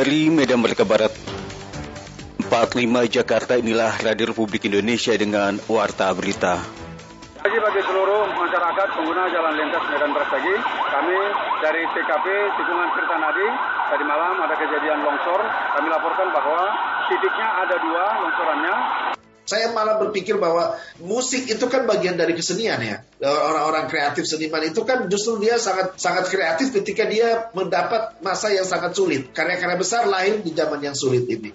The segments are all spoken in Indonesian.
Dari Medan Merdeka Barat 45 Jakarta inilah Radio Republik Indonesia dengan Warta Berita. Bagi bagi seluruh masyarakat pengguna jalan lintas Medan Brastagi, kami dari TKP Tikungan Tirtanadi tadi malam ada kejadian longsor. Kami laporkan bahwa titiknya ada dua longsorannya. Saya malah berpikir bahwa musik itu kan bagian dari kesenian ya. Orang-orang kreatif seniman itu kan justru dia sangat sangat kreatif ketika dia mendapat masa yang sangat sulit. Karya-karya besar lahir di zaman yang sulit ini.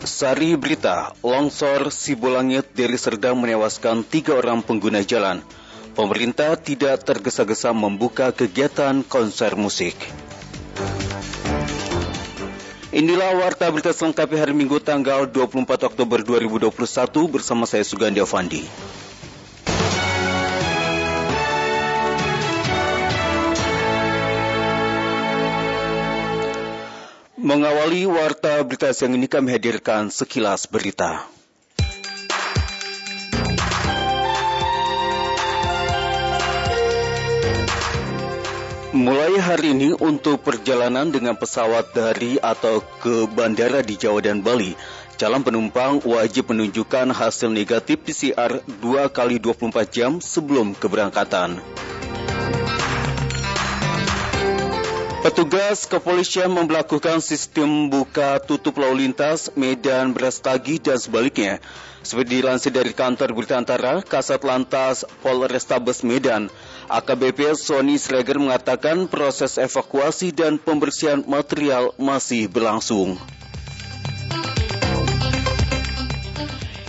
Sari berita, longsor Sibolangit dari Serdang menewaskan tiga orang pengguna jalan pemerintah tidak tergesa-gesa membuka kegiatan konser musik. Inilah warta berita selengkapnya hari Minggu tanggal 24 Oktober 2021 bersama saya Sugandi Avandi. Mengawali warta berita siang ini kami hadirkan sekilas berita. Mulai hari ini untuk perjalanan dengan pesawat dari atau ke bandara di Jawa dan Bali, calon penumpang wajib menunjukkan hasil negatif PCR 2 kali 24 jam sebelum keberangkatan. Petugas kepolisian memperlakukan sistem buka tutup lalu lintas Medan Brastagi dan sebaliknya seperti dilansir dari kantor berita antara, Kasat Lantas Polrestabes Medan, AKBP Sony Sreger mengatakan proses evakuasi dan pembersihan material masih berlangsung.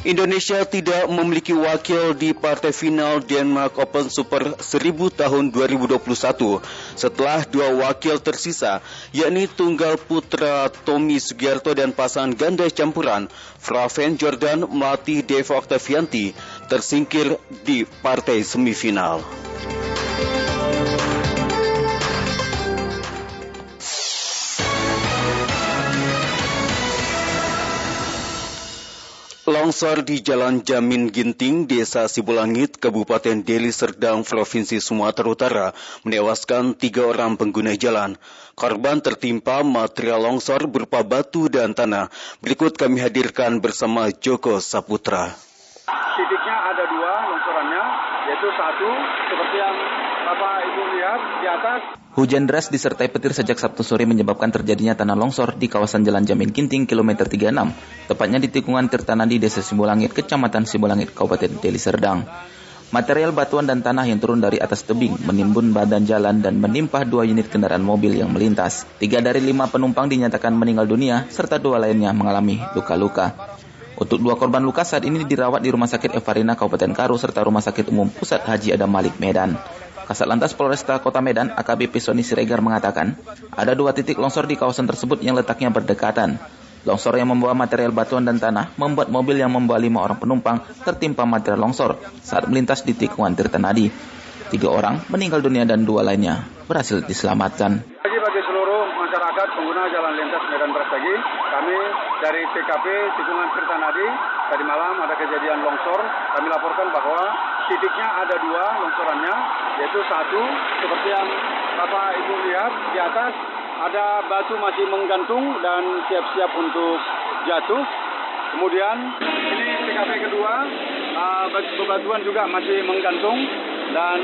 Indonesia tidak memiliki wakil di partai final Denmark Open Super 1000 tahun 2021 setelah dua wakil tersisa yakni tunggal putra Tommy Sugiarto dan pasangan ganda campuran Fraven Jordan Melati Deva Octavianti tersingkir di partai semifinal. Longsor di Jalan Jamin Ginting, Desa Sibulangit, Kabupaten Deli Serdang, Provinsi Sumatera Utara, menewaskan tiga orang pengguna jalan. Korban tertimpa material longsor berupa batu dan tanah. Berikut kami hadirkan bersama Joko Saputra. Titiknya ada dua longsorannya, yaitu satu seperti yang Bapak Ibu lihat di atas Hujan deras disertai petir sejak Sabtu sore menyebabkan terjadinya tanah longsor di kawasan Jalan Jamin Kinting kilometer 36, tepatnya di tikungan Tirtanadi Desa Simbolangit, Kecamatan Simbolangit, Kabupaten Deli Serdang. Material batuan dan tanah yang turun dari atas tebing menimbun badan jalan dan menimpa dua unit kendaraan mobil yang melintas. Tiga dari lima penumpang dinyatakan meninggal dunia, serta dua lainnya mengalami luka-luka. Untuk dua korban luka saat ini dirawat di Rumah Sakit Evarina Kabupaten Karo serta Rumah Sakit Umum Pusat Haji Adam Malik Medan. Kasat Lantas Polresta Kota Medan, AKBP Sony Siregar mengatakan, ada dua titik longsor di kawasan tersebut yang letaknya berdekatan. Longsor yang membawa material batuan dan tanah membuat mobil yang membawa lima orang penumpang tertimpa material longsor saat melintas di tikungan Tirtanadi. Tiga orang meninggal dunia dan dua lainnya berhasil diselamatkan. Bagi bagi seluruh masyarakat pengguna jalan lintas Medan Brastagi, kami dari TKP Tikungan Tirtanadi tadi malam ada kejadian longsor. Kami laporkan bahwa titiknya ada dua longsorannya, yaitu satu seperti yang Bapak Ibu lihat di atas ada batu masih menggantung dan siap-siap untuk jatuh. Kemudian ini TKP kedua, uh, bebatuan juga masih menggantung dan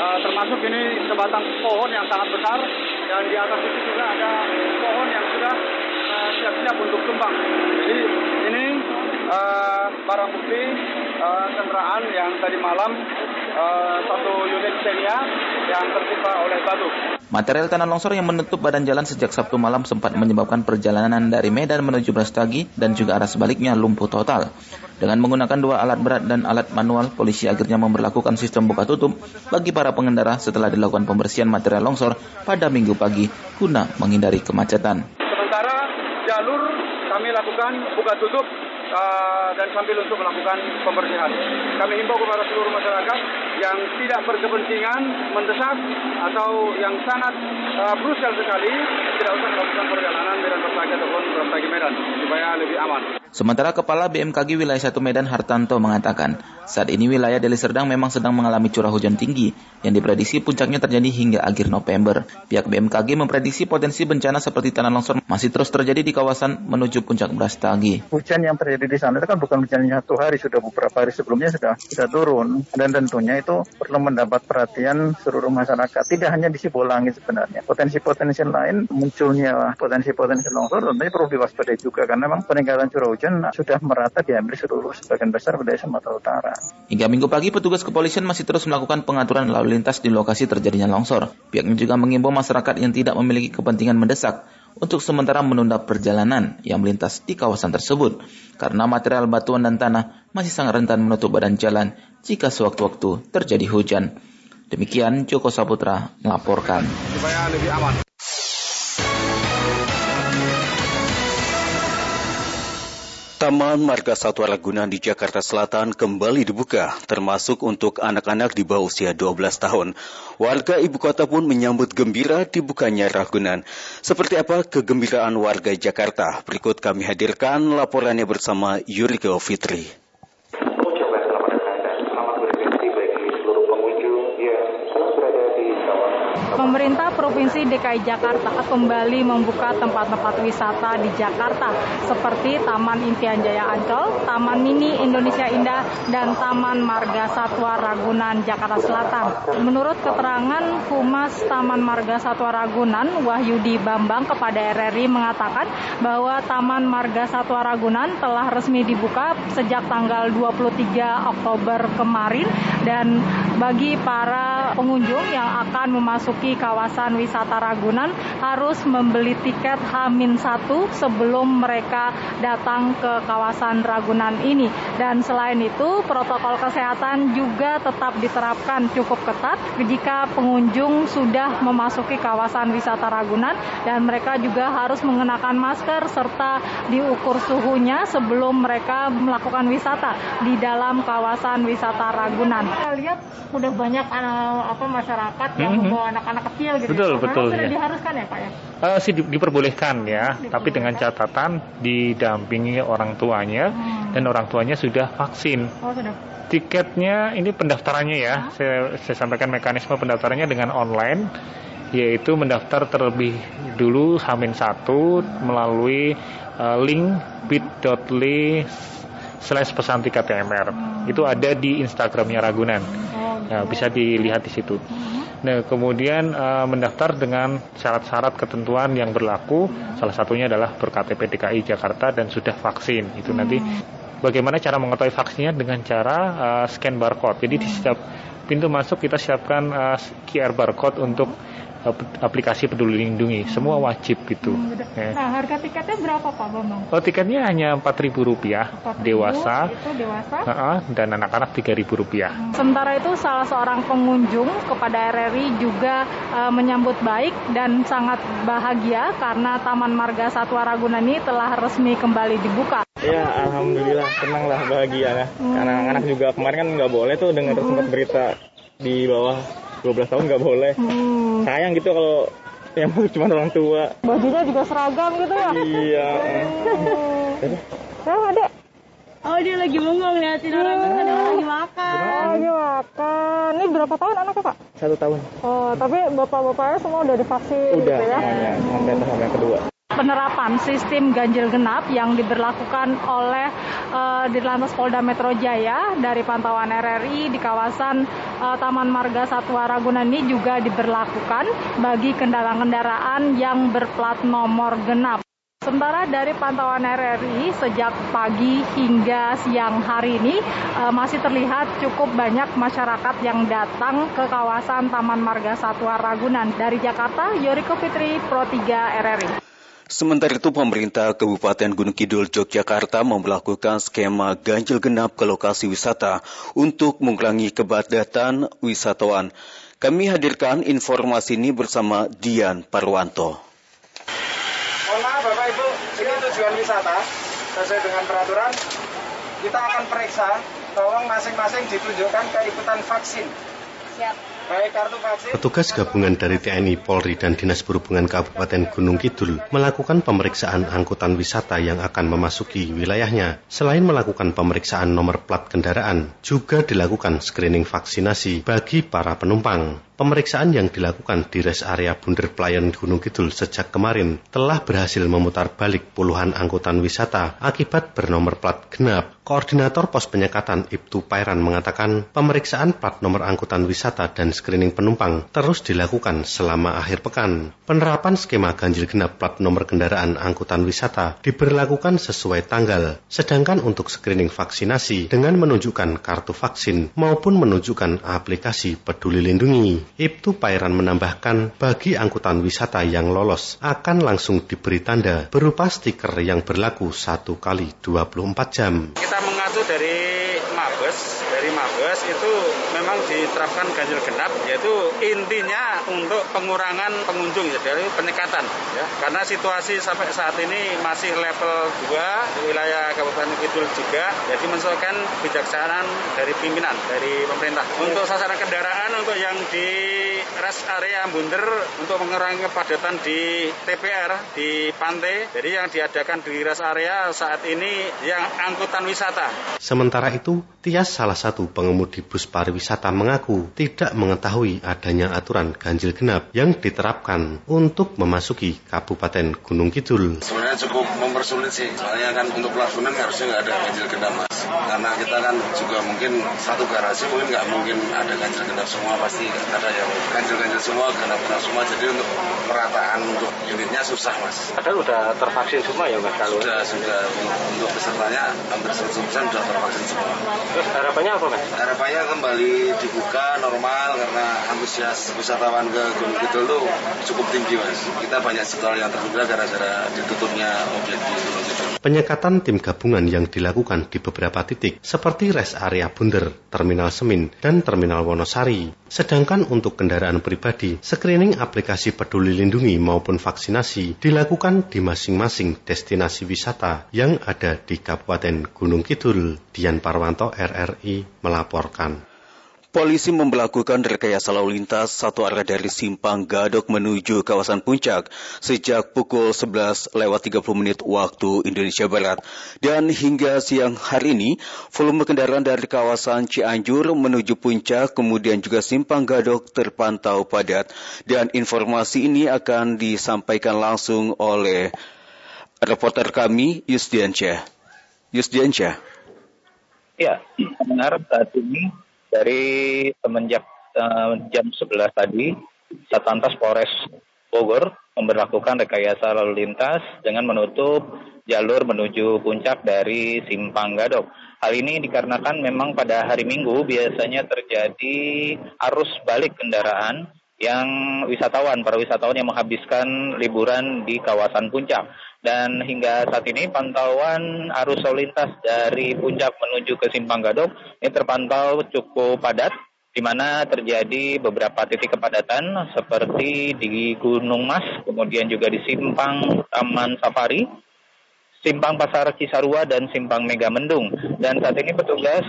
uh, termasuk ini sebatang pohon yang sangat besar dan di atas itu juga ada pohon yang sudah siap-siap uh, untuk tumbang. Jadi uh, barang bukti uh, kendaraan yang tadi malam uh, satu unit Xenia yang tertimpa oleh batu. Material tanah longsor yang menutup badan jalan sejak Sabtu malam sempat menyebabkan perjalanan dari Medan menuju Brastagi dan juga arah sebaliknya lumpuh total. Dengan menggunakan dua alat berat dan alat manual, polisi akhirnya memperlakukan sistem buka tutup bagi para pengendara setelah dilakukan pembersihan material longsor pada minggu pagi guna menghindari kemacetan. Sementara jalur kami lakukan buka tutup uh, dan sambil untuk melakukan pembersihan. Kami himbau kepada seluruh masyarakat yang tidak berkepentingan mendesak atau yang sangat uh, sekali tidak usah melakukan perjalanan Medan Persagi ataupun Persagi Medan supaya lebih aman. Sementara Kepala BMKG Wilayah 1 Medan Hartanto mengatakan, saat ini wilayah Deli Serdang memang sedang mengalami curah hujan tinggi yang diprediksi puncaknya terjadi hingga akhir November. Pihak BMKG memprediksi potensi bencana seperti tanah longsor masih terus terjadi di kawasan menuju puncak Brastagi. Hujan yang terjadi di sana itu kan bukan hujan satu hari, sudah beberapa hari sebelumnya sudah sudah turun dan tentunya itu perlu mendapat perhatian seluruh masyarakat. Tidak hanya di Sibolangit sebenarnya. Potensi-potensi lain munculnya potensi-potensi longsor tentunya perlu diwaspadai juga karena memang peningkatan curah hujan hujan sudah merata diambil seluruh sebagian besar wilayah Sumatera Utara. Hingga minggu pagi, petugas kepolisian masih terus melakukan pengaturan lalu lintas di lokasi terjadinya longsor. Pihaknya juga mengimbau masyarakat yang tidak memiliki kepentingan mendesak untuk sementara menunda perjalanan yang melintas di kawasan tersebut karena material batuan dan tanah masih sangat rentan menutup badan jalan jika sewaktu-waktu terjadi hujan. Demikian Joko Saputra melaporkan. Supaya lebih aman. Taman Marga Satwa Ragunan di Jakarta Selatan kembali dibuka, termasuk untuk anak-anak di bawah usia 12 tahun. Warga ibu kota pun menyambut gembira dibukanya Ragunan. Seperti apa kegembiraan warga Jakarta? Berikut kami hadirkan laporannya bersama Yuriko Fitri. Pemerintah Provinsi DKI Jakarta kembali membuka tempat-tempat wisata di Jakarta seperti Taman Impian Jaya Ancol, Taman Mini Indonesia Indah, dan Taman Marga Satwa Ragunan Jakarta Selatan. Menurut keterangan Humas Taman Marga Satwa Ragunan, Wahyudi Bambang kepada RRI mengatakan bahwa Taman Marga Satwa Ragunan telah resmi dibuka sejak tanggal 23 Oktober kemarin dan bagi para pengunjung yang akan memasuki kawasan wisata Ragunan harus membeli tiket H-1 sebelum mereka datang ke kawasan Ragunan ini. Dan selain itu, protokol kesehatan juga tetap diterapkan cukup ketat jika pengunjung sudah memasuki kawasan wisata Ragunan dan mereka juga harus mengenakan masker serta diukur suhunya sebelum mereka melakukan wisata di dalam kawasan wisata Ragunan. Kita lihat sudah banyak uh, apa masyarakat yang mm-hmm. membawa anak-anak anak kecil gitu. Betul, Karena betul. Sudah ya. diharuskan ya Pak ya? Uh, sih di, diperbolehkan ya, diperbolehkan. tapi dengan catatan didampingi orang tuanya hmm. dan orang tuanya sudah vaksin. Oh, sudah. Tiketnya ini pendaftarannya ya, saya, saya sampaikan mekanisme pendaftarannya dengan online, yaitu mendaftar terlebih dulu Hamin satu melalui uh, link bit.ly slash pesan tiket TMR. Hmm. Itu ada di Instagramnya Ragunan. Nah, bisa dilihat di situ. Hmm. Nah, kemudian uh, mendaftar dengan syarat-syarat ketentuan yang berlaku. Salah satunya adalah berKTP DKI Jakarta dan sudah vaksin. Itu hmm. nanti bagaimana cara mengetahui vaksinnya dengan cara uh, scan barcode. Jadi di setiap pintu masuk kita siapkan uh, QR barcode untuk aplikasi peduli lindungi semua wajib gitu hmm, ya. nah harga tiketnya berapa pak bambang oh tiketnya hanya empat ribu rupiah dewasa itu dewasa uh -uh, dan anak-anak tiga ribu rupiah hmm. sementara itu salah seorang pengunjung kepada RRI juga uh, menyambut baik dan sangat bahagia karena Taman Marga Satwa Ragunan ini telah resmi kembali dibuka Ya, alhamdulillah senang lah bahagia ya. Hmm. Karena anak-anak juga kemarin kan nggak boleh tuh dengar hmm. sempat berita di bawah 12 tahun nggak boleh. Hmm. Sayang gitu kalau yang masuk cuma orang tua. Bajunya juga seragam gitu ya? Iya. Hmm. Ya, adek. Oh dia lagi bengong liatin orang hmm. ada lagi makan. Oh, lagi makan. Ini berapa tahun anaknya pak? Satu tahun. Oh tapi bapak-bapaknya semua udah divaksin udah, gitu ya? Udah semuanya sampai yang kedua penerapan sistem ganjil genap yang diberlakukan oleh uh, Dirlantas Polda Metro Jaya dari pantauan RRI di kawasan uh, Taman Marga Satwa Ragunan ini juga diberlakukan bagi kendaraan-kendaraan yang berplat nomor genap. Sementara dari pantauan RRI sejak pagi hingga siang hari ini uh, masih terlihat cukup banyak masyarakat yang datang ke kawasan Taman Marga Satwa Ragunan. Dari Jakarta, Yoriko Fitri, Pro 3 RRI. Sementara itu, pemerintah Kabupaten Gunung Kidul Yogyakarta memperlakukan skema ganjil genap ke lokasi wisata untuk mengurangi kepadatan wisatawan. Kami hadirkan informasi ini bersama Dian Parwanto. Mohon maaf Bapak Ibu, ini tujuan wisata sesuai dengan peraturan. Kita akan periksa, tolong masing-masing ditunjukkan keikutan vaksin. Siap. Petugas gabungan dari TNI, Polri, dan Dinas Perhubungan Kabupaten Gunung Kidul melakukan pemeriksaan angkutan wisata yang akan memasuki wilayahnya. Selain melakukan pemeriksaan nomor plat kendaraan, juga dilakukan screening vaksinasi bagi para penumpang. Pemeriksaan yang dilakukan di res area Bunder Pelayan Gunung Kidul sejak kemarin telah berhasil memutar balik puluhan angkutan wisata akibat bernomor plat genap. Koordinator Pos Penyekatan Ibtu Pairan mengatakan pemeriksaan plat nomor angkutan wisata dan screening penumpang terus dilakukan selama akhir pekan. Penerapan skema ganjil genap plat nomor kendaraan angkutan wisata diberlakukan sesuai tanggal, sedangkan untuk screening vaksinasi dengan menunjukkan kartu vaksin maupun menunjukkan aplikasi peduli lindungi. Ibtu Pairan menambahkan bagi angkutan wisata yang lolos akan langsung diberi tanda berupa stiker yang berlaku satu kali 24 jam. Kita mengacu dari Mabes, dari Mabes itu memang diterapkan ganjil genap yaitu intinya untuk pengurangan pengunjung ya dari penyekatan ya karena situasi sampai saat ini masih level 2 di wilayah Kabupaten Kidul juga jadi menyesuaikan kebijaksanaan dari pimpinan dari pemerintah untuk sasaran kendaraan untuk yang di rest area Bunder untuk mengurangi kepadatan di TPR di pantai. Jadi yang diadakan di rest area saat ini yang angkutan wisata. Sementara itu, Tias salah satu pengemudi bus pariwisata mengaku tidak mengetahui adanya aturan ganjil genap yang diterapkan untuk memasuki Kabupaten Gunung Kidul. Sebenarnya cukup mempersulit sih, soalnya kan untuk pelabuhan harusnya nggak ada ganjil genap mas. Karena kita kan juga mungkin satu garasi mungkin nggak mungkin ada ganjil genap semua, pasti ada yang ganjil-ganjil semua, genap-genap semua. Jadi untuk perataan untuk unitnya susah mas. Padahal udah tervaksin semua ya mas kalau? Sudah, sudah. Untuk pesertanya hampir 100% sudah tervaksin semua. Terus harapannya apa mas? Harapannya kembali dibuka normal karena antusias wisatawan ke Gunung Kidul itu cukup tinggi mas. Kita banyak sekali yang tertunda gara-gara ditutupnya objek di Gunung Kidul. Penyekatan tim gabungan yang dilakukan di beberapa titik seperti res area Bunder, Terminal Semin, dan Terminal Wonosari. Sedangkan untuk kendaraan pribadi, screening aplikasi peduli lindungi maupun vaksinasi dilakukan di masing-masing destinasi wisata yang ada di Kabupaten Gunung Kidul. Dian Parwanto, RRI, melaporkan. Polisi memperlakukan rekayasa lalu lintas satu arah dari Simpang Gadok menuju kawasan Puncak sejak pukul 11 lewat 30 menit waktu Indonesia Barat. Dan hingga siang hari ini, volume kendaraan dari kawasan Cianjur menuju Puncak kemudian juga Simpang Gadok terpantau padat. Dan informasi ini akan disampaikan langsung oleh reporter kami Yusdiansyah. Yusdiansyah. Ya, benar saat ini dari semenjak uh, jam 11 tadi, Satlantas Polres Bogor memperlakukan rekayasa lalu lintas dengan menutup jalur menuju puncak dari Simpang Gadok. Hal ini dikarenakan memang pada hari Minggu biasanya terjadi arus balik kendaraan yang wisatawan, para wisatawan yang menghabiskan liburan di kawasan puncak. Dan hingga saat ini pantauan arus lalu lintas dari puncak menuju ke Simpang Gadok ini terpantau cukup padat di mana terjadi beberapa titik kepadatan seperti di Gunung Mas, kemudian juga di Simpang Taman Safari, Simpang Pasar Cisarua dan Simpang Megamendung. Dan saat ini petugas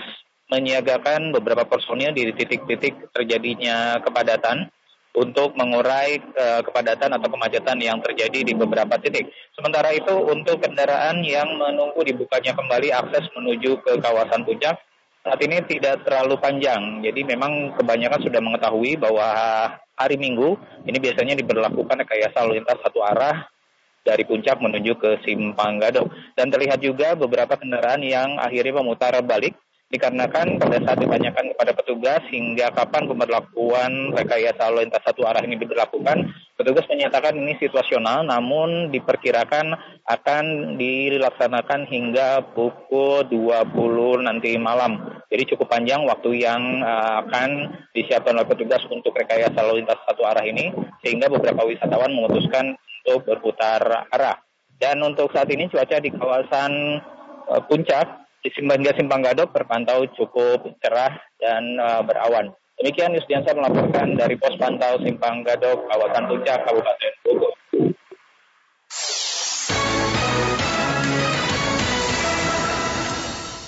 menyiagakan beberapa personil di titik-titik terjadinya kepadatan untuk mengurai uh, kepadatan atau kemacetan yang terjadi di beberapa titik. Sementara itu untuk kendaraan yang menunggu dibukanya kembali akses menuju ke kawasan puncak saat ini tidak terlalu panjang. Jadi memang kebanyakan sudah mengetahui bahwa hari Minggu ini biasanya diberlakukan rekayasa lalu lintas satu arah dari puncak menuju ke Simpang Gadok. Dan terlihat juga beberapa kendaraan yang akhirnya memutar balik dikarenakan pada saat ditanyakan kepada petugas hingga kapan pemberlakuan rekayasa lalu lintas satu arah ini diberlakukan, petugas menyatakan ini situasional namun diperkirakan akan dilaksanakan hingga pukul 20 nanti malam. Jadi cukup panjang waktu yang uh, akan disiapkan oleh petugas untuk rekayasa lalu lintas satu arah ini sehingga beberapa wisatawan memutuskan untuk berputar arah. Dan untuk saat ini cuaca di kawasan uh, puncak di Simpang Gadok terpantau cukup cerah dan uh, berawan. Demikian Yusdiansa melaporkan dari pos pantau Simpang Gadok, kawasan Puncak, Kabupaten Bogor.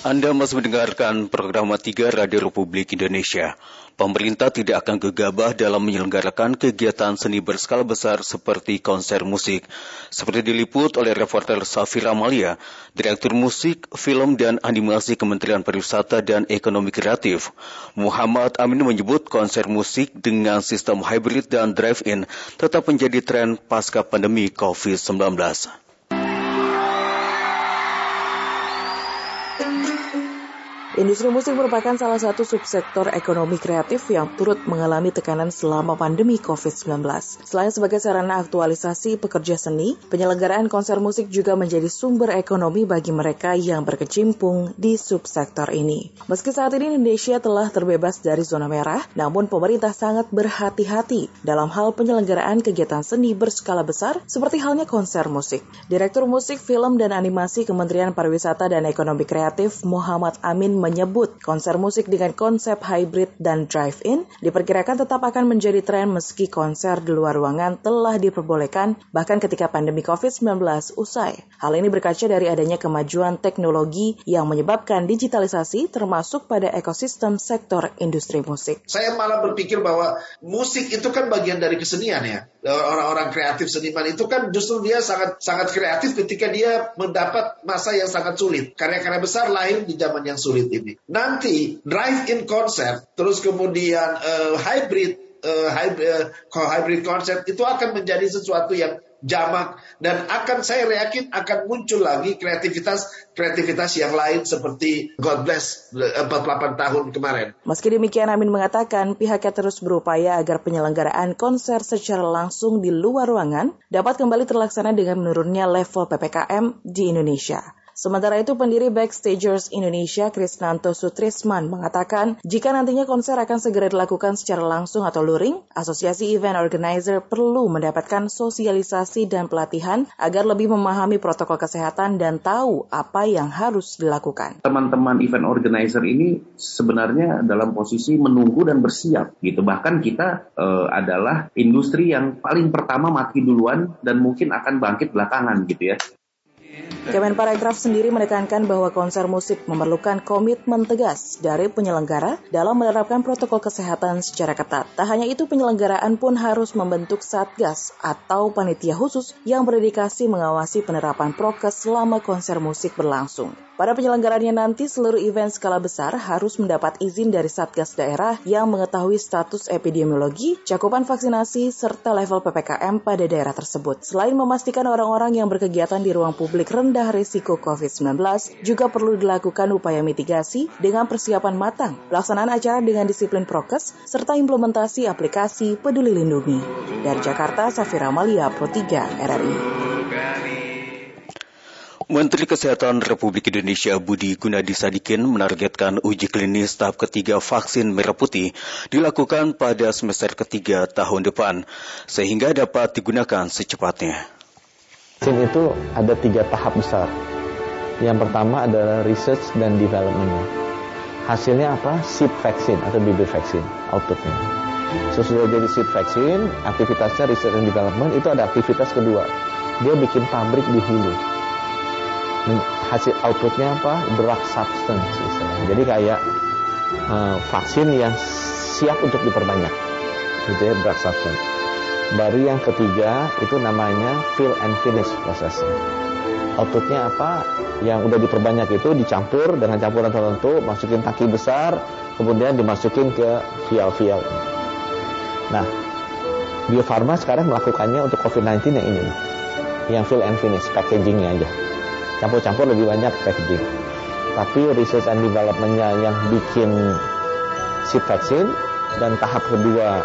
Anda masih mendengarkan program 3 Radio Republik Indonesia. Pemerintah tidak akan gegabah dalam menyelenggarakan kegiatan seni berskala besar seperti konser musik. Seperti diliput oleh reporter Safira Malia, Direktur Musik, Film, dan Animasi Kementerian Pariwisata dan Ekonomi Kreatif. Muhammad Amin menyebut konser musik dengan sistem hybrid dan drive-in tetap menjadi tren pasca pandemi COVID-19. Industri musik merupakan salah satu subsektor ekonomi kreatif yang turut mengalami tekanan selama pandemi COVID-19. Selain sebagai sarana aktualisasi pekerja seni, penyelenggaraan konser musik juga menjadi sumber ekonomi bagi mereka yang berkecimpung di subsektor ini. Meski saat ini Indonesia telah terbebas dari zona merah, namun pemerintah sangat berhati-hati dalam hal penyelenggaraan kegiatan seni berskala besar seperti halnya konser musik. Direktur Musik, Film, dan Animasi Kementerian Pariwisata dan Ekonomi Kreatif Muhammad Amin menyebut konser musik dengan konsep hybrid dan drive-in diperkirakan tetap akan menjadi tren meski konser di luar ruangan telah diperbolehkan bahkan ketika pandemi COVID-19 usai. Hal ini berkaca dari adanya kemajuan teknologi yang menyebabkan digitalisasi termasuk pada ekosistem sektor industri musik. Saya malah berpikir bahwa musik itu kan bagian dari kesenian ya. Orang-orang kreatif seniman itu kan justru dia sangat sangat kreatif ketika dia mendapat masa yang sangat sulit. Karya-karya besar lahir di zaman yang sulit ini. Nanti drive-in konser, terus kemudian uh, hybrid uh, hybrid, uh, hybrid konser itu akan menjadi sesuatu yang jamak dan akan saya yakin akan muncul lagi kreativitas kreativitas yang lain seperti God Bless 48 tahun kemarin. Meski demikian Amin mengatakan pihaknya terus berupaya agar penyelenggaraan konser secara langsung di luar ruangan dapat kembali terlaksana dengan menurunnya level PPKM di Indonesia. Sementara itu, pendiri Backstagers Indonesia, Krisnanto Sutrisman, mengatakan jika nantinya konser akan segera dilakukan secara langsung atau luring, Asosiasi Event Organizer perlu mendapatkan sosialisasi dan pelatihan agar lebih memahami protokol kesehatan dan tahu apa yang harus dilakukan. Teman-teman event organizer ini sebenarnya dalam posisi menunggu dan bersiap gitu. Bahkan kita uh, adalah industri yang paling pertama mati duluan dan mungkin akan bangkit belakangan gitu ya. Kemenparekraf sendiri menekankan bahwa konser musik memerlukan komitmen tegas dari penyelenggara dalam menerapkan protokol kesehatan secara ketat. Tak hanya itu, penyelenggaraan pun harus membentuk satgas atau panitia khusus yang berdedikasi mengawasi penerapan prokes selama konser musik berlangsung. Pada penyelenggarannya nanti, seluruh event skala besar harus mendapat izin dari Satgas daerah yang mengetahui status epidemiologi, cakupan vaksinasi, serta level PPKM pada daerah tersebut. Selain memastikan orang-orang yang berkegiatan di ruang publik rendah risiko COVID-19, juga perlu dilakukan upaya mitigasi dengan persiapan matang, pelaksanaan acara dengan disiplin prokes, serta implementasi aplikasi Peduli Lindungi. Dari Jakarta, Safira Malia, Pro 3, RRI. Menteri Kesehatan Republik Indonesia Budi Gunadi Sadikin menargetkan uji klinis tahap ketiga vaksin merah putih dilakukan pada semester ketiga tahun depan, sehingga dapat digunakan secepatnya. Vaksin itu ada tiga tahap besar. Yang pertama adalah research dan development. Hasilnya apa? Seed vaksin atau bibir vaksin, outputnya. Sesudah jadi seed vaksin, aktivitasnya research and development itu ada aktivitas kedua. Dia bikin pabrik di hulu hasil outputnya apa? Drug substance istilahnya. jadi kayak uh, vaksin yang siap untuk diperbanyak gitu ya drug substance. Baru yang ketiga itu namanya fill and finish prosesnya outputnya apa? Yang udah diperbanyak itu dicampur dengan campuran tertentu masukin taki besar kemudian dimasukin ke vial-vial. Nah Bio Farma sekarang melakukannya untuk COVID-19 yang ini. Yang fill and finish packagingnya aja campur-campur lebih banyak packaging. Tapi research and developmentnya yang bikin seed vaksin dan tahap kedua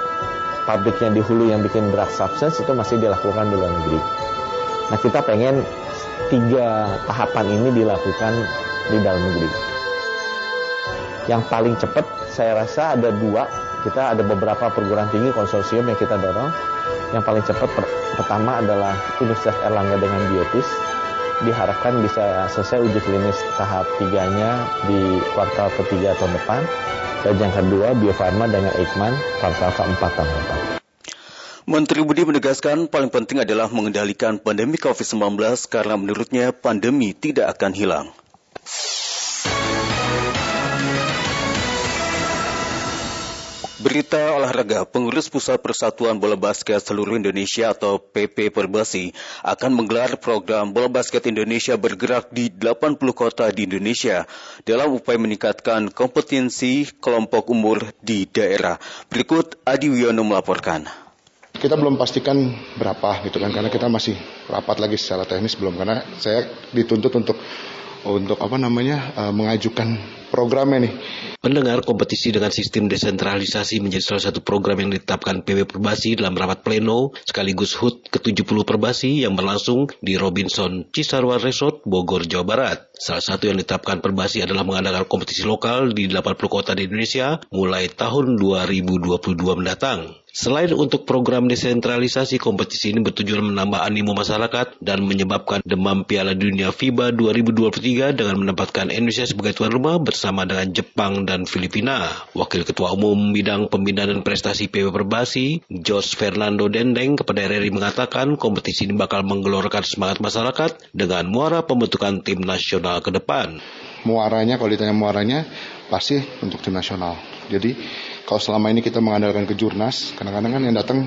pabriknya di hulu yang bikin drug substance itu masih dilakukan di luar negeri. Nah kita pengen tiga tahapan ini dilakukan di dalam negeri. Yang paling cepat saya rasa ada dua. Kita ada beberapa perguruan tinggi konsorsium yang kita dorong. Yang paling cepat pertama adalah Universitas Erlangga dengan Biotis diharapkan bisa selesai uji klinis tahap tiganya di kuartal ketiga tahun depan. Dan yang kedua, Bio Farma dengan Eijkman kuartal keempat tahun depan. Menteri Budi menegaskan paling penting adalah mengendalikan pandemi COVID-19 karena menurutnya pandemi tidak akan hilang. Berita olahraga, pengurus Pusat Persatuan Bola Basket Seluruh Indonesia atau PP Perbasi akan menggelar program Bola Basket Indonesia bergerak di 80 kota di Indonesia dalam upaya meningkatkan kompetensi kelompok umur di daerah. Berikut Adi Wiono melaporkan. Kita belum pastikan berapa gitu kan karena kita masih rapat lagi secara teknis belum karena saya dituntut untuk untuk apa namanya uh, mengajukan programnya nih. Pendengar kompetisi dengan sistem desentralisasi menjadi salah satu program yang ditetapkan PB Perbasi dalam rapat pleno sekaligus HUT ke-70 Perbasi yang berlangsung di Robinson Cisarua Resort, Bogor, Jawa Barat. Salah satu yang ditetapkan Perbasi adalah mengadakan kompetisi lokal di 80 kota di Indonesia mulai tahun 2022 mendatang. Selain untuk program desentralisasi, kompetisi ini bertujuan menambah animo masyarakat dan menyebabkan demam Piala Dunia FIBA 2023 dengan menempatkan Indonesia sebagai tuan rumah bersama dengan Jepang dan Filipina. Wakil Ketua Umum Bidang Pembinaan dan Prestasi PB Perbasi, Jos Fernando Dendeng kepada RRI mengatakan kompetisi ini bakal menggelorkan semangat masyarakat dengan muara pembentukan tim nasional ke depan. Muaranya, kalau ditanya muaranya, pasti untuk tim nasional. Jadi kalau selama ini kita mengandalkan ke Jurnas, kadang-kadang kan yang datang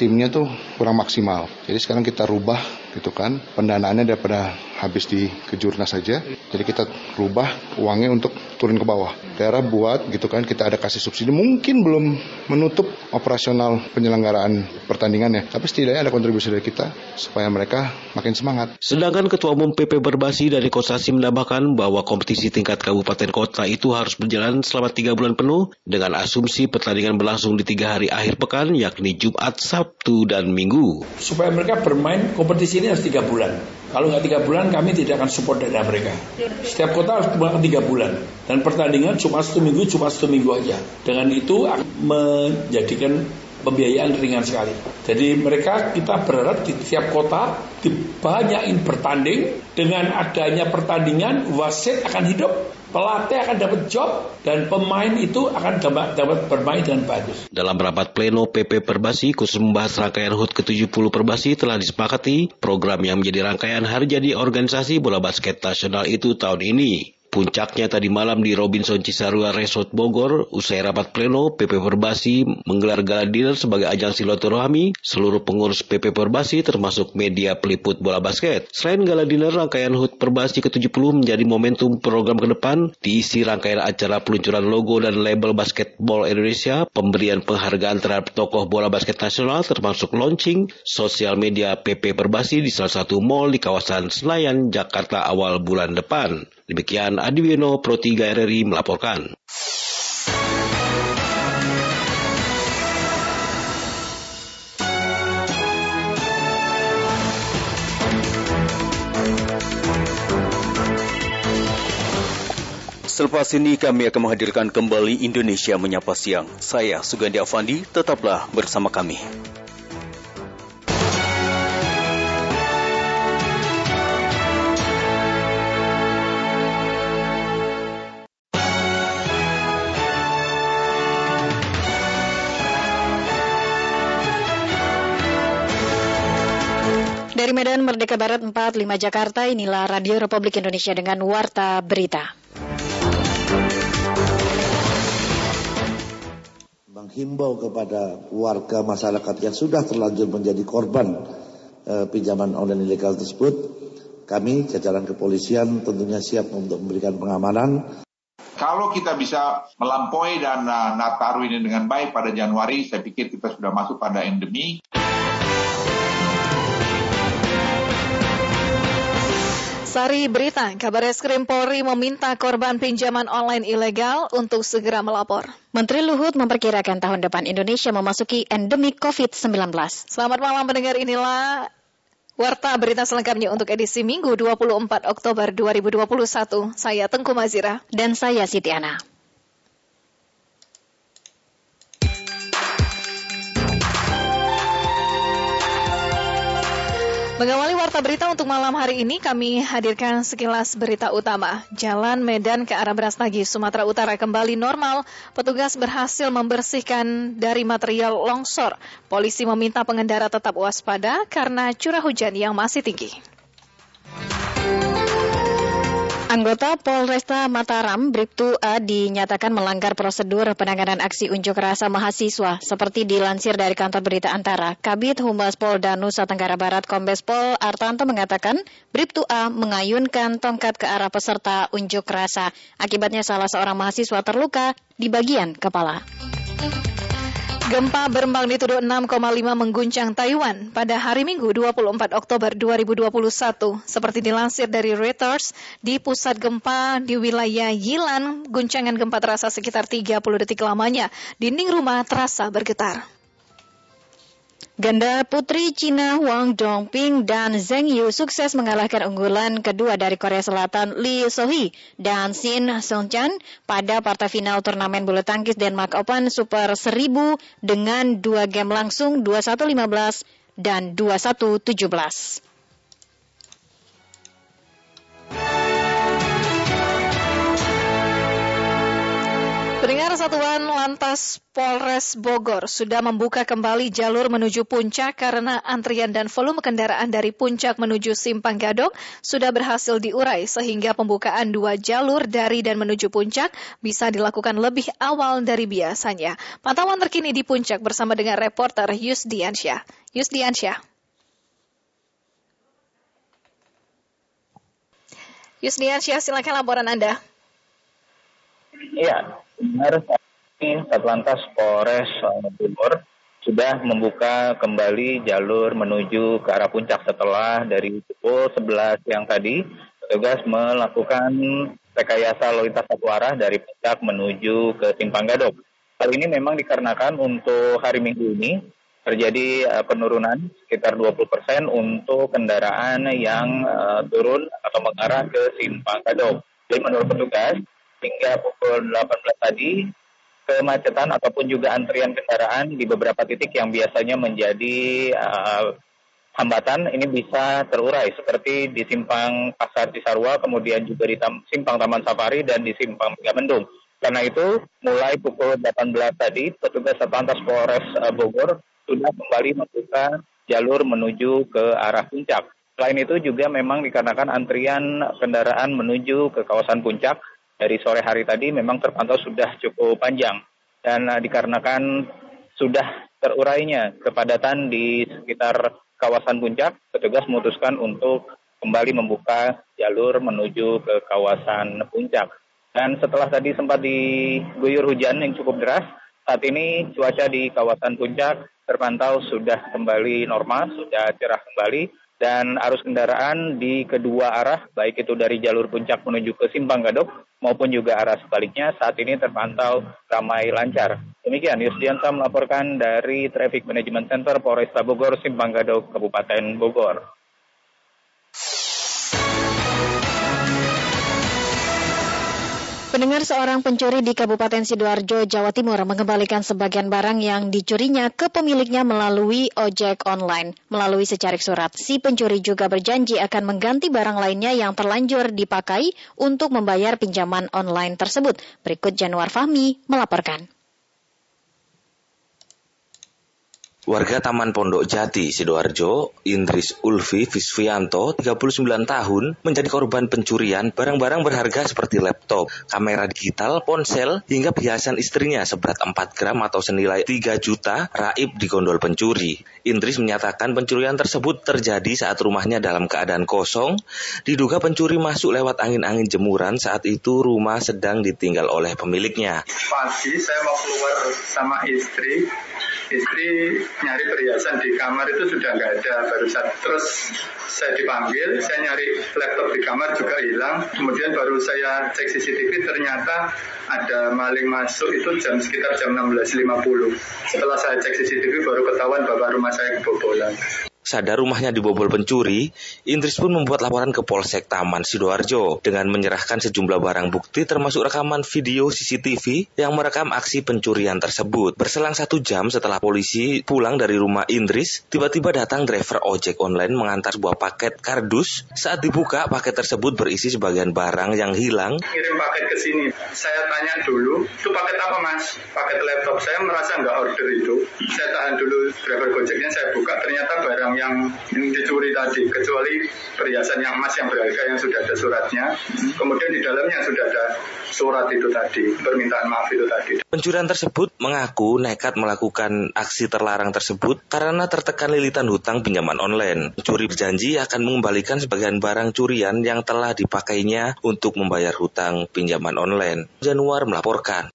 timnya tuh kurang maksimal. Jadi sekarang kita rubah gitu kan, pendanaannya daripada habis di kejurnas saja. Jadi kita rubah uangnya untuk turun ke bawah. Daerah buat gitu kan, kita ada kasih subsidi. Mungkin belum menutup operasional penyelenggaraan pertandingannya. Tapi setidaknya ada kontribusi dari kita supaya mereka makin semangat. Sedangkan Ketua Umum PP Berbasi dari Kosasi menambahkan bahwa kompetisi tingkat kabupaten kota itu harus berjalan selama tiga bulan penuh dengan asumsi pertandingan berlangsung di tiga hari akhir pekan yakni Jumat, Sabtu, dan Minggu. Supaya mereka bermain kompetisi ini harus tiga bulan. Kalau nggak tiga bulan kami tidak akan support dana mereka. Setiap kota harus tiga bulan dan pertandingan cuma satu minggu cuma satu minggu aja. Dengan itu menjadikan pembiayaan ringan sekali. Jadi mereka kita berharap di setiap kota dibanyakin bertanding dengan adanya pertandingan wasit akan hidup pelatih akan dapat job dan pemain itu akan dapat, bermain dengan bagus. Dalam rapat pleno PP Perbasi khusus membahas rangkaian HUT ke-70 Perbasi telah disepakati program yang menjadi rangkaian hari jadi organisasi bola basket nasional itu tahun ini. Puncaknya tadi malam di Robinson Cisarua Resort Bogor, usai rapat pleno, PP Perbasi menggelar gala dinner sebagai ajang silaturahmi seluruh pengurus PP Perbasi termasuk media peliput bola basket. Selain gala dinner, rangkaian HUT Perbasi ke-70 menjadi momentum program ke depan, diisi rangkaian acara peluncuran logo dan label basketball Indonesia, pemberian penghargaan terhadap tokoh bola basket nasional termasuk launching sosial media PP Perbasi di salah satu mall di kawasan Senayan, Jakarta awal bulan depan. Demikian Adiwino Pro 3 RRI melaporkan. Selepas ini kami akan menghadirkan kembali Indonesia Menyapa Siang. Saya Sugandi Avandi, tetaplah bersama kami. Medan Merdeka Barat 45 Jakarta, inilah Radio Republik Indonesia dengan Warta Berita. Menghimbau kepada warga masyarakat yang sudah terlanjur menjadi korban eh, pinjaman online ilegal tersebut, kami jajaran kepolisian tentunya siap untuk memberikan pengamanan. Kalau kita bisa melampaui dan uh, Nataru ini dengan baik pada Januari, saya pikir kita sudah masuk pada endemi. Sari Berita, kabar eskrim Polri meminta korban pinjaman online ilegal untuk segera melapor. Menteri Luhut memperkirakan tahun depan Indonesia memasuki endemik COVID-19. Selamat malam mendengar inilah Warta berita selengkapnya untuk edisi Minggu 24 Oktober 2021. Saya Tengku Mazira dan saya Siti Ana. Mengawali warta berita untuk malam hari ini, kami hadirkan sekilas berita utama. Jalan Medan ke arah Brastagi, Sumatera Utara kembali normal. Petugas berhasil membersihkan dari material longsor. Polisi meminta pengendara tetap waspada karena curah hujan yang masih tinggi. Anggota Polresta Mataram, Bribtu A, dinyatakan melanggar prosedur penanganan aksi unjuk rasa mahasiswa, seperti dilansir dari kantor berita Antara. Kabit Humas Polda Nusa Tenggara Barat Kombes Pol Artanto mengatakan, Bribtu A mengayunkan tongkat ke arah peserta unjuk rasa. Akibatnya salah seorang mahasiswa terluka di bagian kepala. Gempa bermagnitudo 6,5 mengguncang Taiwan pada hari Minggu 24 Oktober 2021. Seperti dilansir dari Reuters, di pusat gempa di wilayah Yilan, guncangan gempa terasa sekitar 30 detik lamanya. Dinding rumah terasa bergetar. Ganda putri Cina Wang Dongping dan Zheng Yu sukses mengalahkan unggulan kedua dari Korea Selatan Lee Sohee dan Shin Seung-chan pada partai final turnamen bulu tangkis Denmark Open Super 1000 dengan dua game langsung 21-15 dan 21-17. Pendengar Satuan Lantas Polres Bogor sudah membuka kembali jalur menuju puncak karena antrian dan volume kendaraan dari puncak menuju Simpang Gadok sudah berhasil diurai sehingga pembukaan dua jalur dari dan menuju puncak bisa dilakukan lebih awal dari biasanya. Pantauan terkini di puncak bersama dengan reporter Yusdiansyah. Yusdiansyah. Yusdiansyah, silakan laporan Anda. Iya, ini Satlantas Polres Bogor sudah membuka kembali jalur menuju ke arah puncak setelah dari pukul 11 yang tadi petugas melakukan rekayasa lalu lintas satu arah dari puncak menuju ke Simpang Gadok. Hal ini memang dikarenakan untuk hari Minggu ini terjadi uh, penurunan sekitar 20% untuk kendaraan yang uh, turun atau mengarah ke Simpang Gadok. Jadi menurut petugas hingga pukul 18 tadi kemacetan ataupun juga antrian kendaraan di beberapa titik yang biasanya menjadi uh, hambatan ini bisa terurai seperti di simpang Pasar Cisarua, kemudian juga di tam, simpang Taman Safari dan di simpang Megamendung. Karena itu mulai pukul 18 tadi petugas Satlantas Polres uh, Bogor sudah kembali membuka jalur menuju ke arah puncak. Selain itu juga memang dikarenakan antrian kendaraan menuju ke kawasan puncak dari sore hari tadi memang terpantau sudah cukup panjang dan uh, dikarenakan sudah terurainya kepadatan di sekitar kawasan puncak, petugas memutuskan untuk kembali membuka jalur menuju ke kawasan puncak. Dan setelah tadi sempat diguyur hujan yang cukup deras, saat ini cuaca di kawasan puncak terpantau sudah kembali normal, sudah cerah kembali, dan arus kendaraan di kedua arah, baik itu dari jalur puncak menuju ke Simpang Gadok maupun juga arah sebaliknya saat ini terpantau ramai lancar. Demikian, Yusdiansa melaporkan dari Traffic Management Center Polresta Bogor, Simpang Gadok, Kabupaten Bogor. Pendengar seorang pencuri di Kabupaten Sidoarjo, Jawa Timur mengembalikan sebagian barang yang dicurinya ke pemiliknya melalui ojek online. Melalui secarik surat, si pencuri juga berjanji akan mengganti barang lainnya yang terlanjur dipakai untuk membayar pinjaman online tersebut. Berikut Januar Fahmi melaporkan. Warga Taman Pondok Jati, Sidoarjo, Indris Ulfi Visvianto, 39 tahun, menjadi korban pencurian barang-barang berharga seperti laptop, kamera digital, ponsel, hingga perhiasan istrinya seberat 4 gram atau senilai 3 juta raib di gondol pencuri. Indris menyatakan pencurian tersebut terjadi saat rumahnya dalam keadaan kosong. Diduga pencuri masuk lewat angin-angin jemuran saat itu rumah sedang ditinggal oleh pemiliknya. Pagi saya mau keluar sama istri, istri nyari perhiasan di kamar itu sudah nggak ada barusan. Terus saya dipanggil saya nyari laptop di kamar juga hilang. Kemudian baru saya cek CCTV ternyata ada maling masuk itu jam sekitar jam 16.50 setelah saya cek CCTV baru ketahuan bahwa rumah saya kebobolan sadar rumahnya dibobol pencuri, Indris pun membuat laporan ke Polsek Taman Sidoarjo dengan menyerahkan sejumlah barang bukti termasuk rekaman video CCTV yang merekam aksi pencurian tersebut. Berselang satu jam setelah polisi pulang dari rumah Indris, tiba-tiba datang driver ojek online mengantar sebuah paket kardus. Saat dibuka, paket tersebut berisi sebagian barang yang hilang. Kirim paket ke sini. Saya tanya dulu, itu paket apa mas? Paket laptop. Saya merasa nggak order itu. Saya tahan dulu driver gojeknya, saya buka. Ternyata barangnya yang dicuri tadi, kecuali perhiasan yang emas yang berharga yang sudah ada suratnya. Kemudian di dalamnya sudah ada surat itu tadi, permintaan maaf itu tadi. Pencurian tersebut mengaku nekat melakukan aksi terlarang tersebut karena tertekan lilitan hutang pinjaman online. Pencuri berjanji akan mengembalikan sebagian barang curian yang telah dipakainya untuk membayar hutang pinjaman online. Januar melaporkan.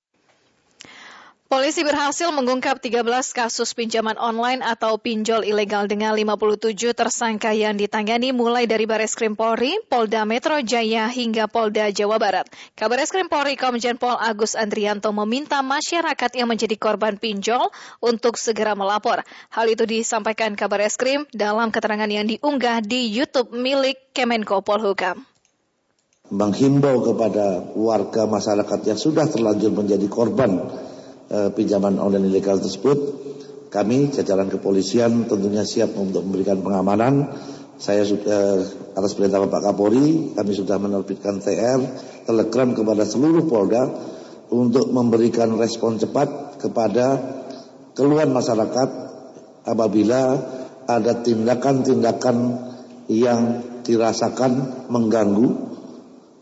Polisi berhasil mengungkap 13 kasus pinjaman online atau pinjol ilegal dengan 57 tersangka yang ditangani mulai dari Baris Krim Polri, Polda Metro Jaya hingga Polda Jawa Barat. Kabar Krim Polri Komjen Pol Agus Andrianto meminta masyarakat yang menjadi korban pinjol untuk segera melapor. Hal itu disampaikan Kabar Krim dalam keterangan yang diunggah di YouTube milik Kemenko Polhukam menghimbau kepada warga masyarakat yang sudah terlanjur menjadi korban eh, pinjaman online ilegal tersebut, kami jajaran kepolisian tentunya siap untuk memberikan pengamanan. Saya sudah eh, atas perintah Bapak Kapolri, kami sudah menerbitkan TR, telegram kepada seluruh Polda untuk memberikan respon cepat kepada keluhan masyarakat apabila ada tindakan-tindakan yang dirasakan mengganggu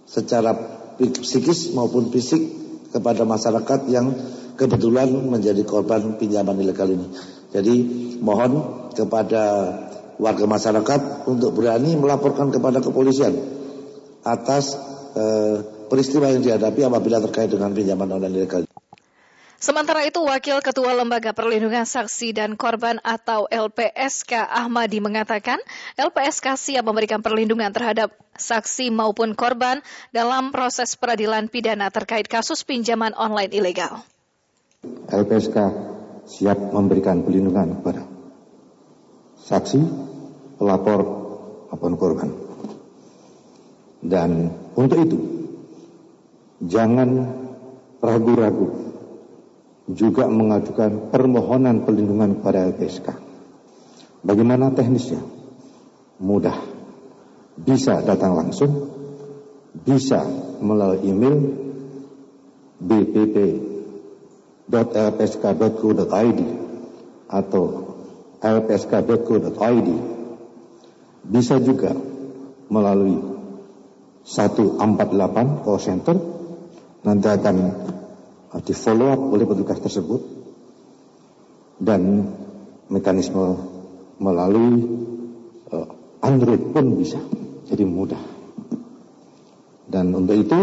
secara psikis maupun fisik kepada masyarakat yang kebetulan menjadi korban pinjaman ilegal ini. Jadi mohon kepada warga masyarakat untuk berani melaporkan kepada kepolisian atas eh, peristiwa yang dihadapi apabila terkait dengan pinjaman online ilegal. Sementara itu, Wakil Ketua Lembaga Perlindungan Saksi dan Korban atau LPSK Ahmadi mengatakan, LPSK siap memberikan perlindungan terhadap saksi maupun korban dalam proses peradilan pidana terkait kasus pinjaman online ilegal. LPSK siap memberikan perlindungan kepada saksi, pelapor, maupun korban. Dan untuk itu, jangan ragu-ragu juga mengajukan permohonan perlindungan kepada LPSK. Bagaimana teknisnya? Mudah. Bisa datang langsung, bisa melalui email bpp lpsk.co.id atau lpsk.co.id bisa juga melalui 148 call center. Nanti akan di follow up oleh petugas tersebut. Dan mekanisme melalui uh, Android pun bisa jadi mudah. Dan untuk itu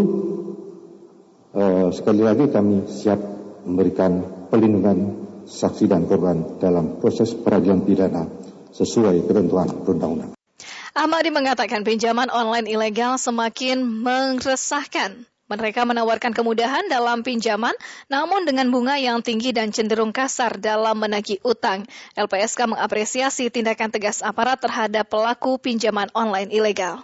uh, sekali lagi kami siap memberikan perlindungan saksi dan korban dalam proses peradilan pidana sesuai ketentuan perundang-undangan. Ahmadi mengatakan pinjaman online ilegal semakin meresahkan. Mereka menawarkan kemudahan dalam pinjaman, namun dengan bunga yang tinggi dan cenderung kasar dalam menagih utang. LPSK mengapresiasi tindakan tegas aparat terhadap pelaku pinjaman online ilegal.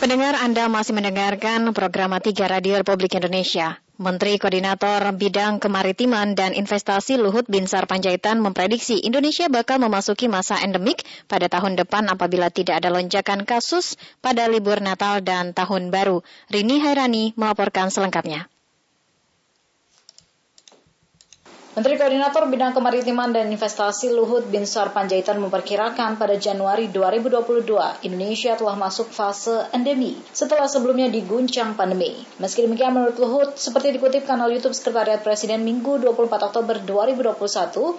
Pendengar Anda masih mendengarkan program 3 Radio Republik Indonesia. Menteri Koordinator Bidang Kemaritiman dan Investasi Luhut Binsar Panjaitan memprediksi Indonesia bakal memasuki masa endemik pada tahun depan apabila tidak ada lonjakan kasus pada libur Natal dan Tahun Baru. Rini Hairani melaporkan selengkapnya. Menteri Koordinator Bidang Kemaritiman dan Investasi Luhut Binsar Panjaitan memperkirakan pada Januari 2022 Indonesia telah masuk fase endemi setelah sebelumnya diguncang pandemi. Meski demikian menurut Luhut, seperti dikutip kanal YouTube Sekretariat Presiden Minggu 24 Oktober 2021,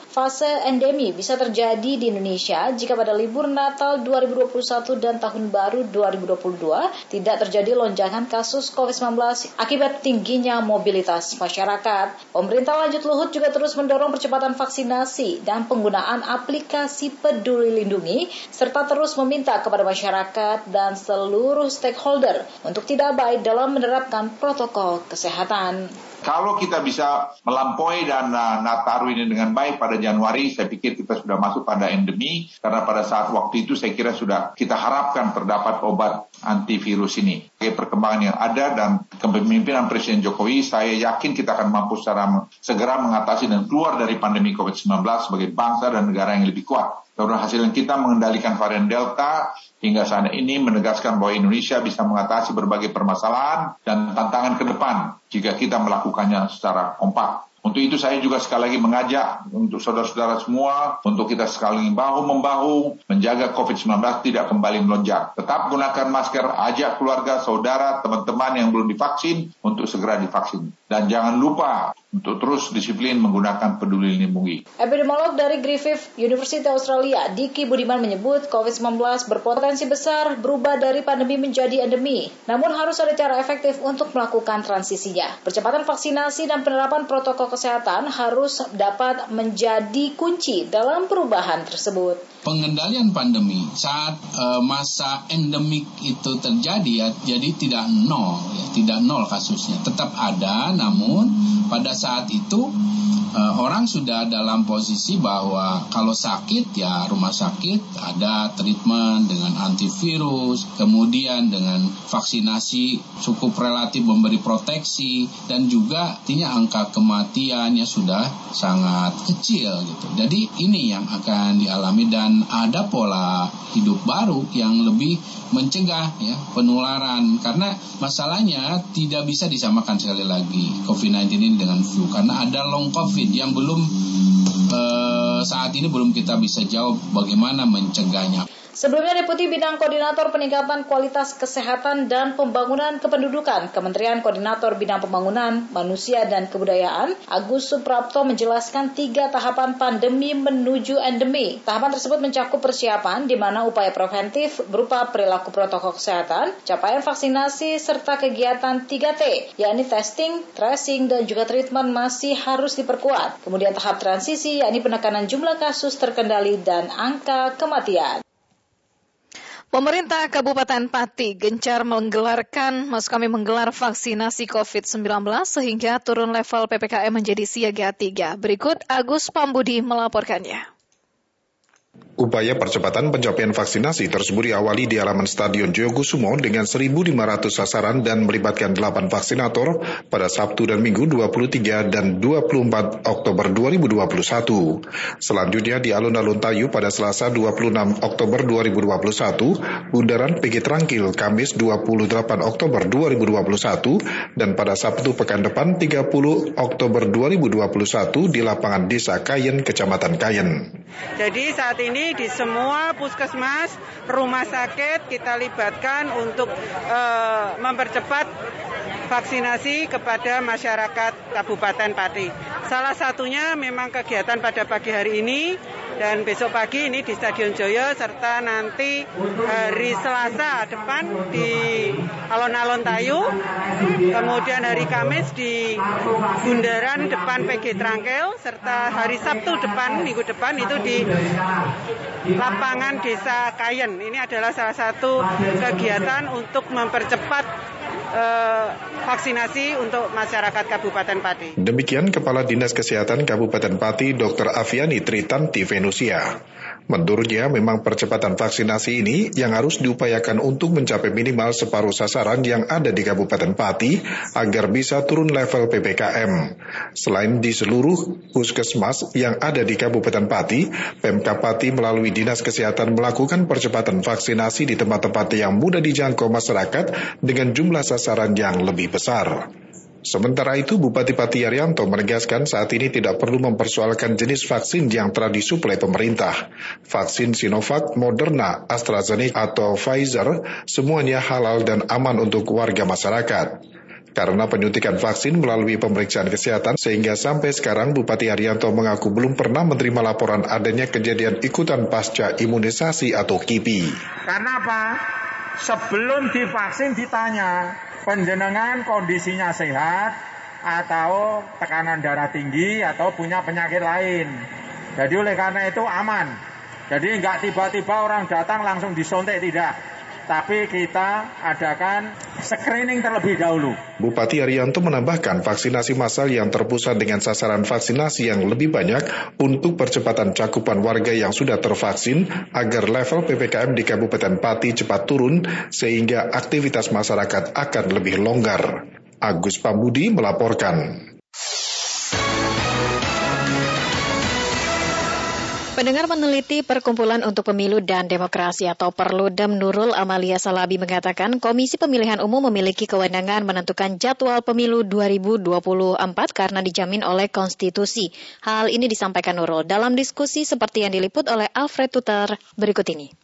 fase endemi bisa terjadi di Indonesia jika pada libur Natal 2021 dan Tahun Baru 2022 tidak terjadi lonjakan kasus COVID-19 akibat tingginya mobilitas masyarakat. Pemerintah lanjut Luhut juga terus mendorong percepatan vaksinasi dan penggunaan aplikasi Peduli Lindungi serta terus meminta kepada masyarakat dan seluruh stakeholder untuk tidak baik dalam menerapkan protokol kesehatan. Kalau kita bisa melampaui dan uh, Nataru ini dengan baik pada Januari, saya pikir kita sudah masuk pada endemi karena pada saat waktu itu saya kira sudah kita harapkan terdapat obat antivirus ini. Perkembangan yang ada dan kepemimpinan Presiden Jokowi, saya yakin kita akan mampu secara segera mengatasi dan keluar dari pandemi COVID-19 sebagai bangsa dan negara yang lebih kuat. Karena hasil kita mengendalikan varian Delta hingga saat ini menegaskan bahwa Indonesia bisa mengatasi berbagai permasalahan dan tantangan ke depan jika kita melakukannya secara kompak. Untuk itu saya juga sekali lagi mengajak untuk saudara-saudara semua, untuk kita sekali bahu-membahu, menjaga COVID-19 tidak kembali melonjak. Tetap gunakan masker, ajak keluarga, saudara, teman-teman yang belum divaksin untuk segera divaksin. Dan jangan lupa untuk terus disiplin menggunakan peduli lindungi. Epidemiolog dari Griffith University Australia, Diki Budiman menyebut COVID-19 berpotensi besar berubah dari pandemi menjadi endemi. Namun harus ada cara efektif untuk melakukan transisinya. Percepatan vaksinasi dan penerapan protokol kesehatan harus dapat menjadi kunci dalam perubahan tersebut. Pengendalian pandemi saat uh, masa endemik itu terjadi ya, jadi tidak nol, ya, tidak nol kasusnya, tetap ada, namun pada saat itu uh, orang sudah dalam posisi bahwa kalau sakit ya rumah sakit ada treatment dengan antivirus, kemudian dengan vaksinasi cukup relatif memberi proteksi dan juga artinya angka kematiannya sudah sangat kecil gitu. Jadi ini yang akan dialami dan ada pola hidup baru yang lebih mencegah ya penularan. Karena masalahnya tidak bisa disamakan sekali lagi COVID-19 ini dengan flu. Karena ada long COVID yang belum eh, saat ini belum kita bisa jawab bagaimana mencegahnya. Sebelumnya Deputi Bidang Koordinator Peningkatan Kualitas Kesehatan dan Pembangunan Kependudukan Kementerian Koordinator Bidang Pembangunan Manusia dan Kebudayaan Agus Suprapto menjelaskan tiga tahapan pandemi menuju endemi. Tahapan tersebut mencakup persiapan di mana upaya preventif berupa perilaku protokol kesehatan, capaian vaksinasi, serta kegiatan 3T, yakni testing, tracing, dan juga treatment masih harus diperkuat. Kemudian tahap transisi, yakni penekanan jumlah kasus terkendali dan angka kematian. Pemerintah Kabupaten Pati gencar menggelarkan, maksud kami menggelar vaksinasi COVID-19 sehingga turun level PPKM menjadi siaga 3. Berikut Agus Pambudi melaporkannya. Upaya percepatan pencapaian vaksinasi tersebut diawali di halaman Stadion Joyokusumo dengan 1.500 sasaran dan melibatkan 8 vaksinator pada Sabtu dan Minggu 23 dan 24 Oktober 2021. Selanjutnya di alun-alun Tayu pada Selasa 26 Oktober 2021, Bundaran PG Trangkil Kamis 28 Oktober 2021, dan pada Sabtu pekan depan 30 Oktober 2021 di lapangan Desa Kayen, Kecamatan Kayen. Jadi saat ini di semua puskesmas, rumah sakit kita libatkan untuk uh, mempercepat vaksinasi kepada masyarakat Kabupaten Pati. Salah satunya memang kegiatan pada pagi hari ini dan besok pagi ini di Stadion Joyo serta nanti hari Selasa depan di Alon-Alon Tayu, kemudian hari Kamis di Bundaran depan PG Trangkel serta hari Sabtu depan minggu depan itu di lapangan Desa Kayen. Ini adalah salah satu kegiatan untuk mempercepat uh, vaksinasi untuk masyarakat Kabupaten Pati. Demikian Kepala Dinas Kesehatan Kabupaten Pati Dr. Aviani Tritanti Venusia. Menurutnya, memang percepatan vaksinasi ini yang harus diupayakan untuk mencapai minimal separuh sasaran yang ada di Kabupaten Pati agar bisa turun level PPKM. Selain di seluruh puskesmas yang ada di Kabupaten Pati, Pemkap Pati melalui Dinas Kesehatan melakukan percepatan vaksinasi di tempat-tempat yang mudah dijangkau masyarakat dengan jumlah sasaran yang lebih besar. Sementara itu, Bupati Pati Arianto menegaskan saat ini tidak perlu mempersoalkan jenis vaksin yang telah disuplai pemerintah. Vaksin Sinovac, Moderna, AstraZeneca, atau Pfizer semuanya halal dan aman untuk warga masyarakat. Karena penyuntikan vaksin melalui pemeriksaan kesehatan, sehingga sampai sekarang Bupati Arianto mengaku belum pernah menerima laporan adanya kejadian ikutan pasca imunisasi atau KIPI. Karena apa? Sebelum divaksin ditanya, penjenengan kondisinya sehat atau tekanan darah tinggi atau punya penyakit lain. Jadi oleh karena itu aman. Jadi nggak tiba-tiba orang datang langsung disontek tidak. Tapi kita adakan screening terlebih dahulu. Bupati Arianto menambahkan vaksinasi massal yang terpusat dengan sasaran vaksinasi yang lebih banyak untuk percepatan cakupan warga yang sudah tervaksin agar level PPKM di Kabupaten Pati cepat turun sehingga aktivitas masyarakat akan lebih longgar. Agus Pambudi melaporkan. Pendengar meneliti Perkumpulan untuk Pemilu dan Demokrasi atau Perludem Nurul Amalia Salabi mengatakan Komisi Pemilihan Umum memiliki kewenangan menentukan jadwal pemilu 2024 karena dijamin oleh konstitusi. Hal ini disampaikan Nurul dalam diskusi seperti yang diliput oleh Alfred Tutar berikut ini.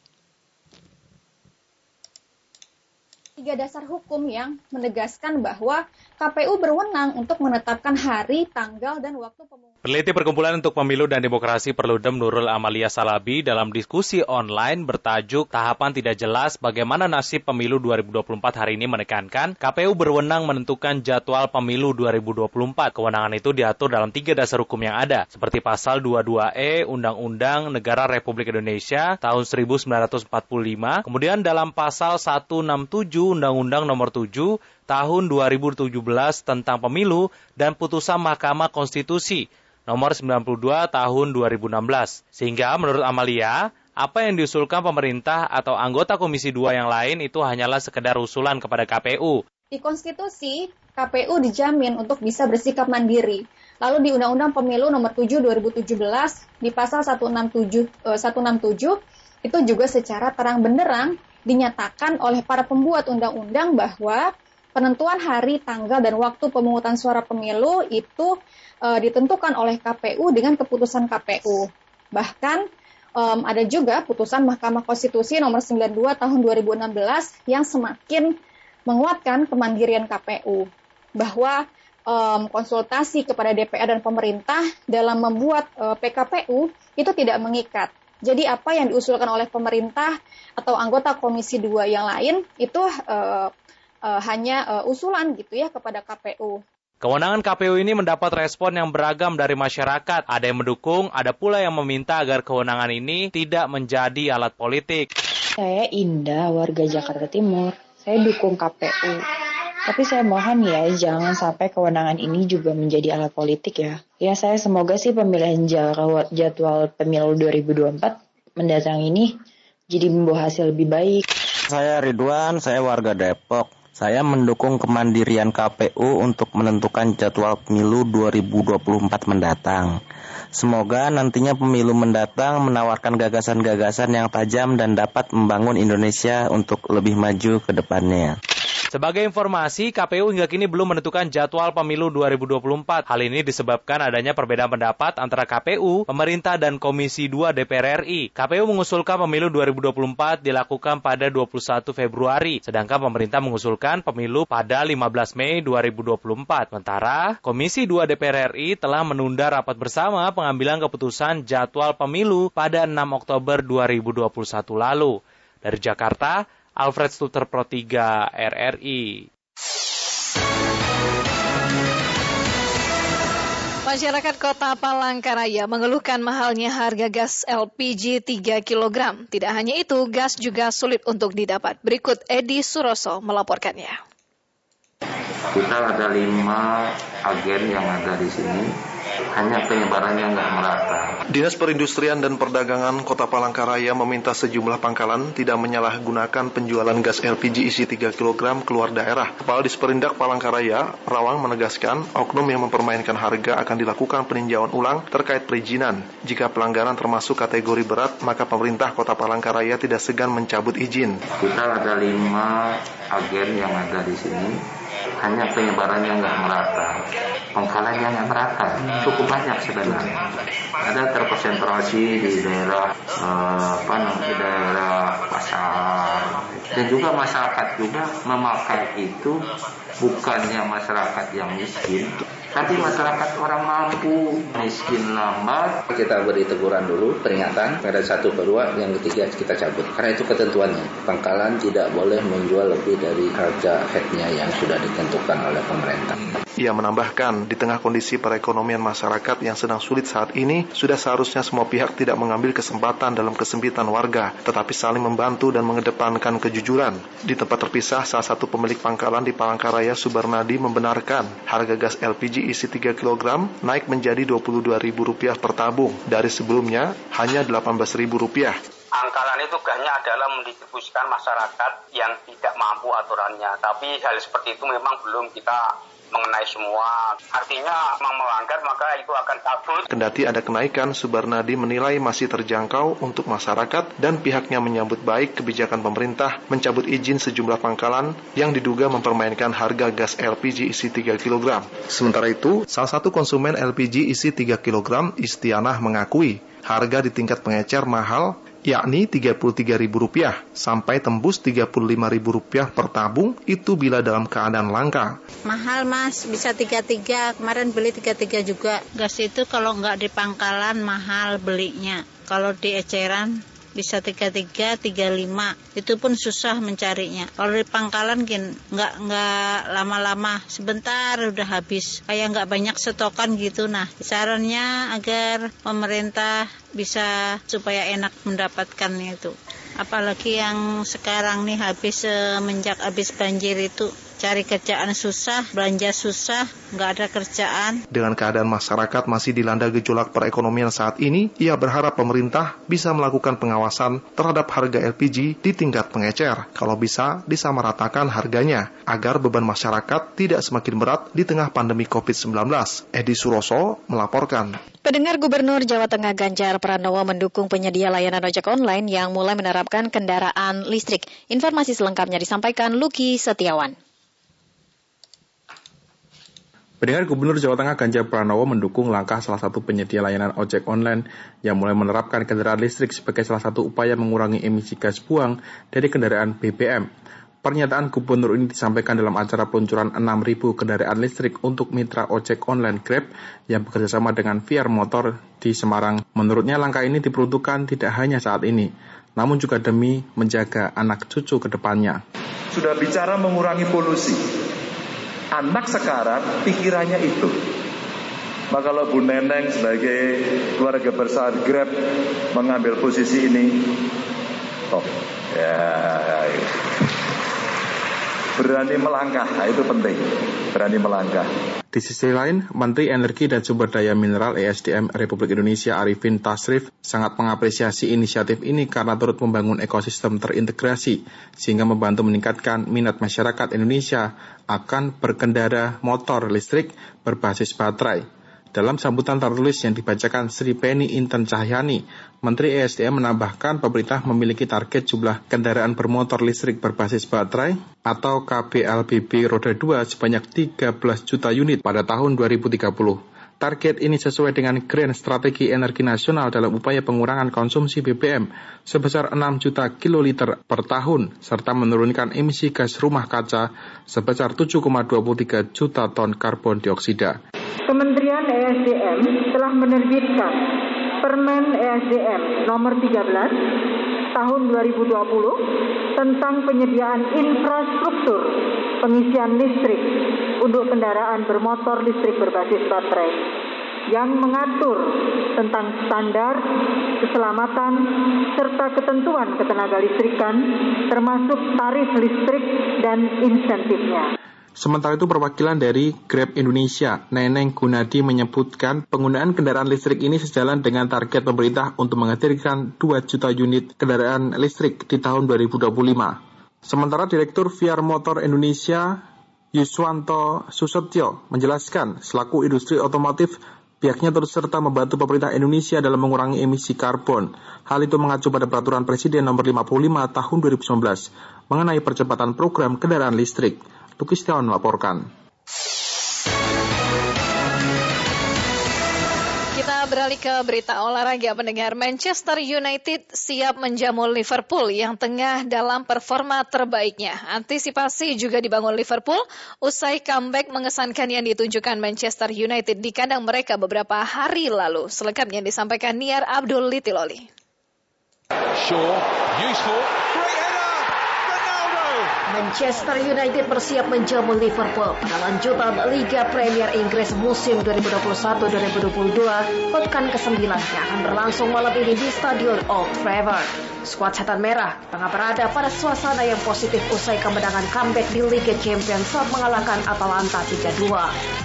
tiga dasar hukum yang menegaskan bahwa KPU berwenang untuk menetapkan hari, tanggal, dan waktu pemungutan. Peneliti Perkumpulan untuk Pemilu dan Demokrasi Perludem Nurul Amalia Salabi dalam diskusi online bertajuk Tahapan Tidak Jelas Bagaimana Nasib Pemilu 2024 hari ini menekankan KPU berwenang menentukan jadwal pemilu 2024. Kewenangan itu diatur dalam tiga dasar hukum yang ada, seperti pasal 22E Undang-Undang Negara Republik Indonesia tahun 1945, kemudian dalam pasal 167 Undang-Undang Nomor 7 Tahun 2017 tentang Pemilu dan putusan Mahkamah Konstitusi Nomor 92 Tahun 2016. Sehingga menurut Amalia, apa yang diusulkan pemerintah atau anggota Komisi 2 yang lain itu hanyalah sekedar usulan kepada KPU. Di konstitusi, KPU dijamin untuk bisa bersikap mandiri. Lalu di Undang-Undang Pemilu Nomor 7 2017 di pasal 167 eh, 167 itu juga secara terang benderang dinyatakan oleh para pembuat undang-undang bahwa penentuan hari, tanggal, dan waktu pemungutan suara pemilu itu e, ditentukan oleh KPU dengan keputusan KPU. Bahkan um, ada juga putusan Mahkamah Konstitusi nomor 92 tahun 2016 yang semakin menguatkan kemandirian KPU bahwa um, konsultasi kepada DPR dan pemerintah dalam membuat uh, e, PKPU itu tidak mengikat. Jadi apa yang diusulkan oleh pemerintah atau anggota Komisi 2 yang lain itu uh, uh, hanya uh, usulan gitu ya kepada KPU. Kewenangan KPU ini mendapat respon yang beragam dari masyarakat. Ada yang mendukung, ada pula yang meminta agar kewenangan ini tidak menjadi alat politik. Saya Indah, warga Jakarta Timur. Saya dukung KPU. Tapi saya mohon ya, jangan sampai kewenangan ini juga menjadi alat politik ya. Ya saya semoga sih pemilihan jadwal pemilu 2024 mendatang ini jadi membawa hasil lebih baik. Saya Ridwan, saya warga Depok. Saya mendukung kemandirian KPU untuk menentukan jadwal pemilu 2024 mendatang. Semoga nantinya pemilu mendatang menawarkan gagasan-gagasan yang tajam dan dapat membangun Indonesia untuk lebih maju ke depannya. Sebagai informasi, KPU hingga kini belum menentukan jadwal pemilu 2024. Hal ini disebabkan adanya perbedaan pendapat antara KPU, pemerintah, dan Komisi 2 DPR RI. KPU mengusulkan pemilu 2024 dilakukan pada 21 Februari, sedangkan pemerintah mengusulkan pemilu pada 15 Mei 2024. Sementara, Komisi 2 DPR RI telah menunda rapat bersama pengambilan keputusan jadwal pemilu pada 6 Oktober 2021 lalu. Dari Jakarta, Alfred Stuter Pro 3 RRI. Masyarakat Kota Palangkaraya mengeluhkan mahalnya harga gas LPG 3 kg. Tidak hanya itu, gas juga sulit untuk didapat. Berikut Edi Suroso melaporkannya. Kita ada lima agen yang ada di sini hanya penyebarannya nggak merata. Dinas Perindustrian dan Perdagangan Kota Palangkaraya meminta sejumlah pangkalan tidak menyalahgunakan penjualan gas LPG isi 3 kg keluar daerah. Kepala Disperindak Palangkaraya, Rawang menegaskan oknum yang mempermainkan harga akan dilakukan peninjauan ulang terkait perizinan. Jika pelanggaran termasuk kategori berat, maka pemerintah Kota Palangkaraya tidak segan mencabut izin. Kita ada lima agen yang ada di sini hanya penyebarannya nggak merata. Pangkalannya nggak merata. Cukup banyak sebenarnya. Ada terkonsentrasi di daerah eh, apa di daerah pasar. Dan juga masyarakat juga memakai itu bukannya masyarakat yang miskin tapi masyarakat orang mampu. Miskin lambat. Kita beri teguran dulu peringatan. Pada satu kedua yang ketiga kita cabut. Karena itu ketentuannya. Pangkalan tidak boleh menjual lebih dari harga headnya yang sudah ditentukan oleh pemerintah. Ia menambahkan, di tengah kondisi perekonomian masyarakat yang sedang sulit saat ini, sudah seharusnya semua pihak tidak mengambil kesempatan dalam kesempitan warga, tetapi saling membantu dan mengedepankan kejujuran. Di tempat terpisah, salah satu pemilik pangkalan di Palangkaraya, Subarnadi, membenarkan harga gas LPG isi 3 kg naik menjadi Rp22.000 per tabung dari sebelumnya hanya Rp18.000. Angkalan itu tugasnya adalah mendistribusikan masyarakat yang tidak mampu aturannya. Tapi hal seperti itu memang belum kita mengenai semua. Artinya memang melanggar maka itu akan cabut. Kendati ada kenaikan, Subarnadi menilai masih terjangkau untuk masyarakat dan pihaknya menyambut baik kebijakan pemerintah mencabut izin sejumlah pangkalan yang diduga mempermainkan harga gas LPG isi 3 kg. Sementara itu, salah satu konsumen LPG isi 3 kg, Istianah mengakui harga di tingkat pengecer mahal yakni Rp33.000 sampai tembus Rp35.000 per tabung itu bila dalam keadaan langka. Mahal mas, bisa 33, kemarin beli 33 juga. Gas itu kalau nggak di pangkalan mahal belinya. Kalau di eceran bisa 33, 35. Itu pun susah mencarinya. Kalau di pangkalan gin nggak nggak lama-lama, sebentar udah habis. Kayak nggak banyak stokan gitu. Nah, sarannya agar pemerintah bisa supaya enak mendapatkannya itu. Apalagi yang sekarang nih habis semenjak habis banjir itu cari kerjaan susah, belanja susah, nggak ada kerjaan. Dengan keadaan masyarakat masih dilanda gejolak perekonomian saat ini, ia berharap pemerintah bisa melakukan pengawasan terhadap harga LPG di tingkat pengecer. Kalau bisa, disamaratakan harganya, agar beban masyarakat tidak semakin berat di tengah pandemi COVID-19. Edi Suroso melaporkan. Pendengar Gubernur Jawa Tengah Ganjar Pranowo mendukung penyedia layanan ojek online yang mulai menerapkan kendaraan listrik. Informasi selengkapnya disampaikan Luki Setiawan. Pendengar Gubernur Jawa Tengah Ganjar Pranowo mendukung langkah salah satu penyedia layanan ojek online yang mulai menerapkan kendaraan listrik sebagai salah satu upaya mengurangi emisi gas buang dari kendaraan BBM. Pernyataan Gubernur ini disampaikan dalam acara peluncuran 6.000 kendaraan listrik untuk mitra ojek online Grab yang bekerjasama dengan VR Motor di Semarang. Menurutnya langkah ini diperuntukkan tidak hanya saat ini, namun juga demi menjaga anak cucu ke depannya. Sudah bicara mengurangi polusi, anak sekarang pikirannya itu. Maka kalau Bu Neneng sebagai keluarga besar Grab mengambil posisi ini, top. Ya, berani melangkah, nah, itu penting. Berani melangkah. Di sisi lain, Menteri Energi dan Sumber Daya Mineral ESDM Republik Indonesia Arifin Tasrif sangat mengapresiasi inisiatif ini karena turut membangun ekosistem terintegrasi sehingga membantu meningkatkan minat masyarakat Indonesia akan berkendara motor listrik berbasis baterai. Dalam sambutan tertulis yang dibacakan Sri Penny Inten Cahyani, Menteri ESDM menambahkan pemerintah memiliki target jumlah kendaraan bermotor listrik berbasis baterai atau KBLBB roda 2 sebanyak 13 juta unit pada tahun 2030. Target ini sesuai dengan Grand Strategi Energi Nasional dalam upaya pengurangan konsumsi BBM sebesar 6 juta kiloliter per tahun, serta menurunkan emisi gas rumah kaca sebesar 7,23 juta ton karbon dioksida. Kementerian ESDM telah menerbitkan Permen ESDM nomor 13 tahun 2020 tentang penyediaan infrastruktur pengisian listrik untuk kendaraan bermotor listrik berbasis baterai yang mengatur tentang standar, keselamatan, serta ketentuan ketenaga listrikan termasuk tarif listrik dan insentifnya. Sementara itu perwakilan dari Grab Indonesia, Neneng Gunadi menyebutkan penggunaan kendaraan listrik ini sejalan dengan target pemerintah untuk menghadirkan 2 juta unit kendaraan listrik di tahun 2025. Sementara Direktur VR Motor Indonesia, Yuswanto Susetyo, menjelaskan selaku industri otomotif Pihaknya terus serta membantu pemerintah Indonesia dalam mengurangi emisi karbon. Hal itu mengacu pada peraturan Presiden nomor 55 tahun 2019 mengenai percepatan program kendaraan listrik. Luki Setiawan melaporkan. Kita beralih ke berita olahraga pendengar. Manchester United siap menjamu Liverpool yang tengah dalam performa terbaiknya. Antisipasi juga dibangun Liverpool usai comeback mengesankan yang ditunjukkan Manchester United di kandang mereka beberapa hari lalu. Selengkapnya disampaikan Niar Abdul Litiloli. Shaw, useful, great Manchester United bersiap menjamu Liverpool pada lanjutan Liga Premier Inggris musim 2021-2022 pekan ke-9 yang akan berlangsung malam ini di Stadion Old Trafford. Skuad setan merah tengah berada pada suasana yang positif usai kemenangan comeback di Liga Champions saat mengalahkan Atalanta 3-2.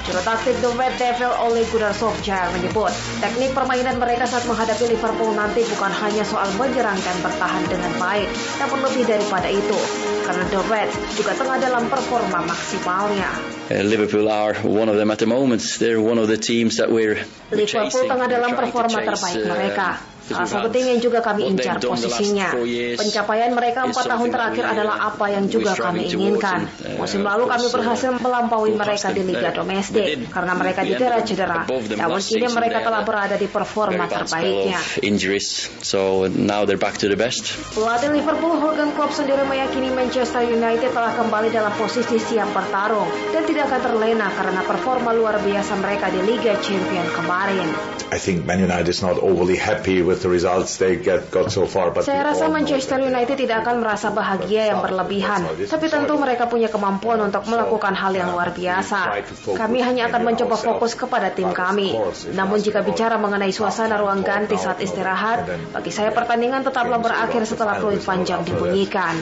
Juru taktik The Red Devil Ole Gunnar Solskjaer menyebut teknik permainan mereka saat menghadapi Liverpool nanti bukan hanya soal menyerang dan bertahan dengan baik, namun lebih daripada itu karena The Reds juga tengah dalam performa maksimalnya. Uh, Liverpool are one of them at the moment. They're one of the teams that we're Liverpool tengah dalam performa terbaik uh, mereka. Salah satu tim yang juga kami incar posisinya. Pencapaian mereka empat tahun terakhir adalah apa yang juga kami inginkan. uh, Musim lalu kami berhasil melampaui mereka di Liga Domestik karena mereka cedera-cedera. Namun kini mereka telah berada di performa terbaiknya. injuries. So now they're back to the best. Pelatih Liverpool Jurgen Klopp sendiri meyakini Manchester United telah kembali dalam posisi siap bertarung dan tidak akan terlena karena performa luar biasa mereka di Liga Champions kemarin. I think Man United is not overly happy with the results they get got so far, but Saya rasa Manchester United tidak akan merasa bahagia yang berlebihan, tapi tentu mereka punya kemampuan untuk melakukan hal yang luar biasa. Kami hanya akan mencoba fokus kepada tim kami. Namun jika bicara mengenai suasana ruang ganti saat istirahat, bagi saya pertandingan tetaplah berakhir setelah peluit panjang dibunyikan.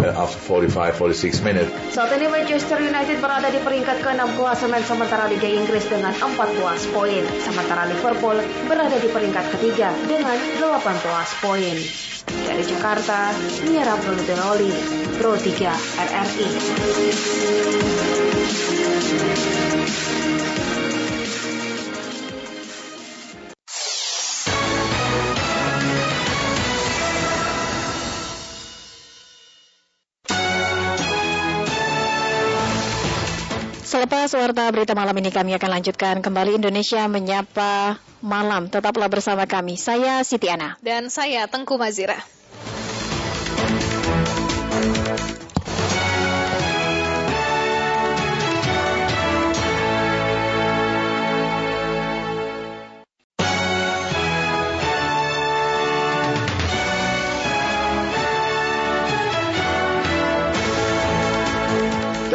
uh, after 45, 46 minutes. Saat ini Manchester United berada di peringkat ke-6 klasemen sementara Liga Inggris dengan 14 poin, sementara Liverpool berada di peringkat ketiga dengan 18 poin. Dari Jakarta, Rabdul Denoli, Pro 3 RRI. Warta berita malam ini kami akan lanjutkan kembali Indonesia menyapa malam. Tetaplah bersama kami. Saya Siti Ana. Dan saya Tengku Mazira.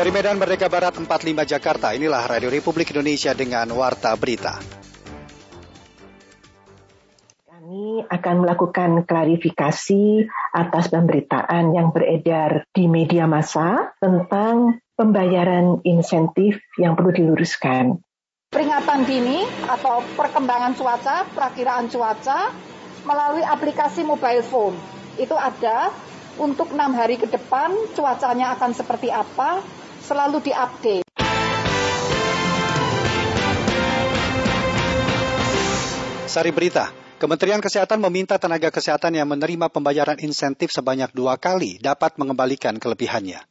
Dari Medan Merdeka Barat 45 Jakarta, inilah Radio Republik Indonesia dengan Warta Berita. Kami akan melakukan klarifikasi atas pemberitaan yang beredar di media massa tentang pembayaran insentif yang perlu diluruskan. peringatan dini atau perkembangan cuaca, perakiraan cuaca melalui aplikasi mobile phone. Itu ada untuk enam hari ke depan cuacanya akan seperti apa, selalu diupdate. Sari Berita, Kementerian Kesehatan meminta tenaga kesehatan yang menerima pembayaran insentif sebanyak dua kali dapat mengembalikan kelebihannya.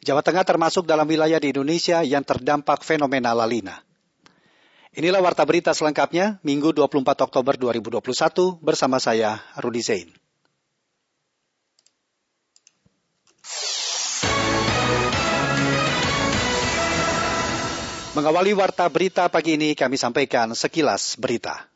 Jawa Tengah termasuk dalam wilayah di Indonesia yang terdampak fenomena La Lina. Inilah warta berita selengkapnya Minggu 24 Oktober 2021 bersama saya Rudi Zain. Mengawali warta berita pagi ini kami sampaikan sekilas berita.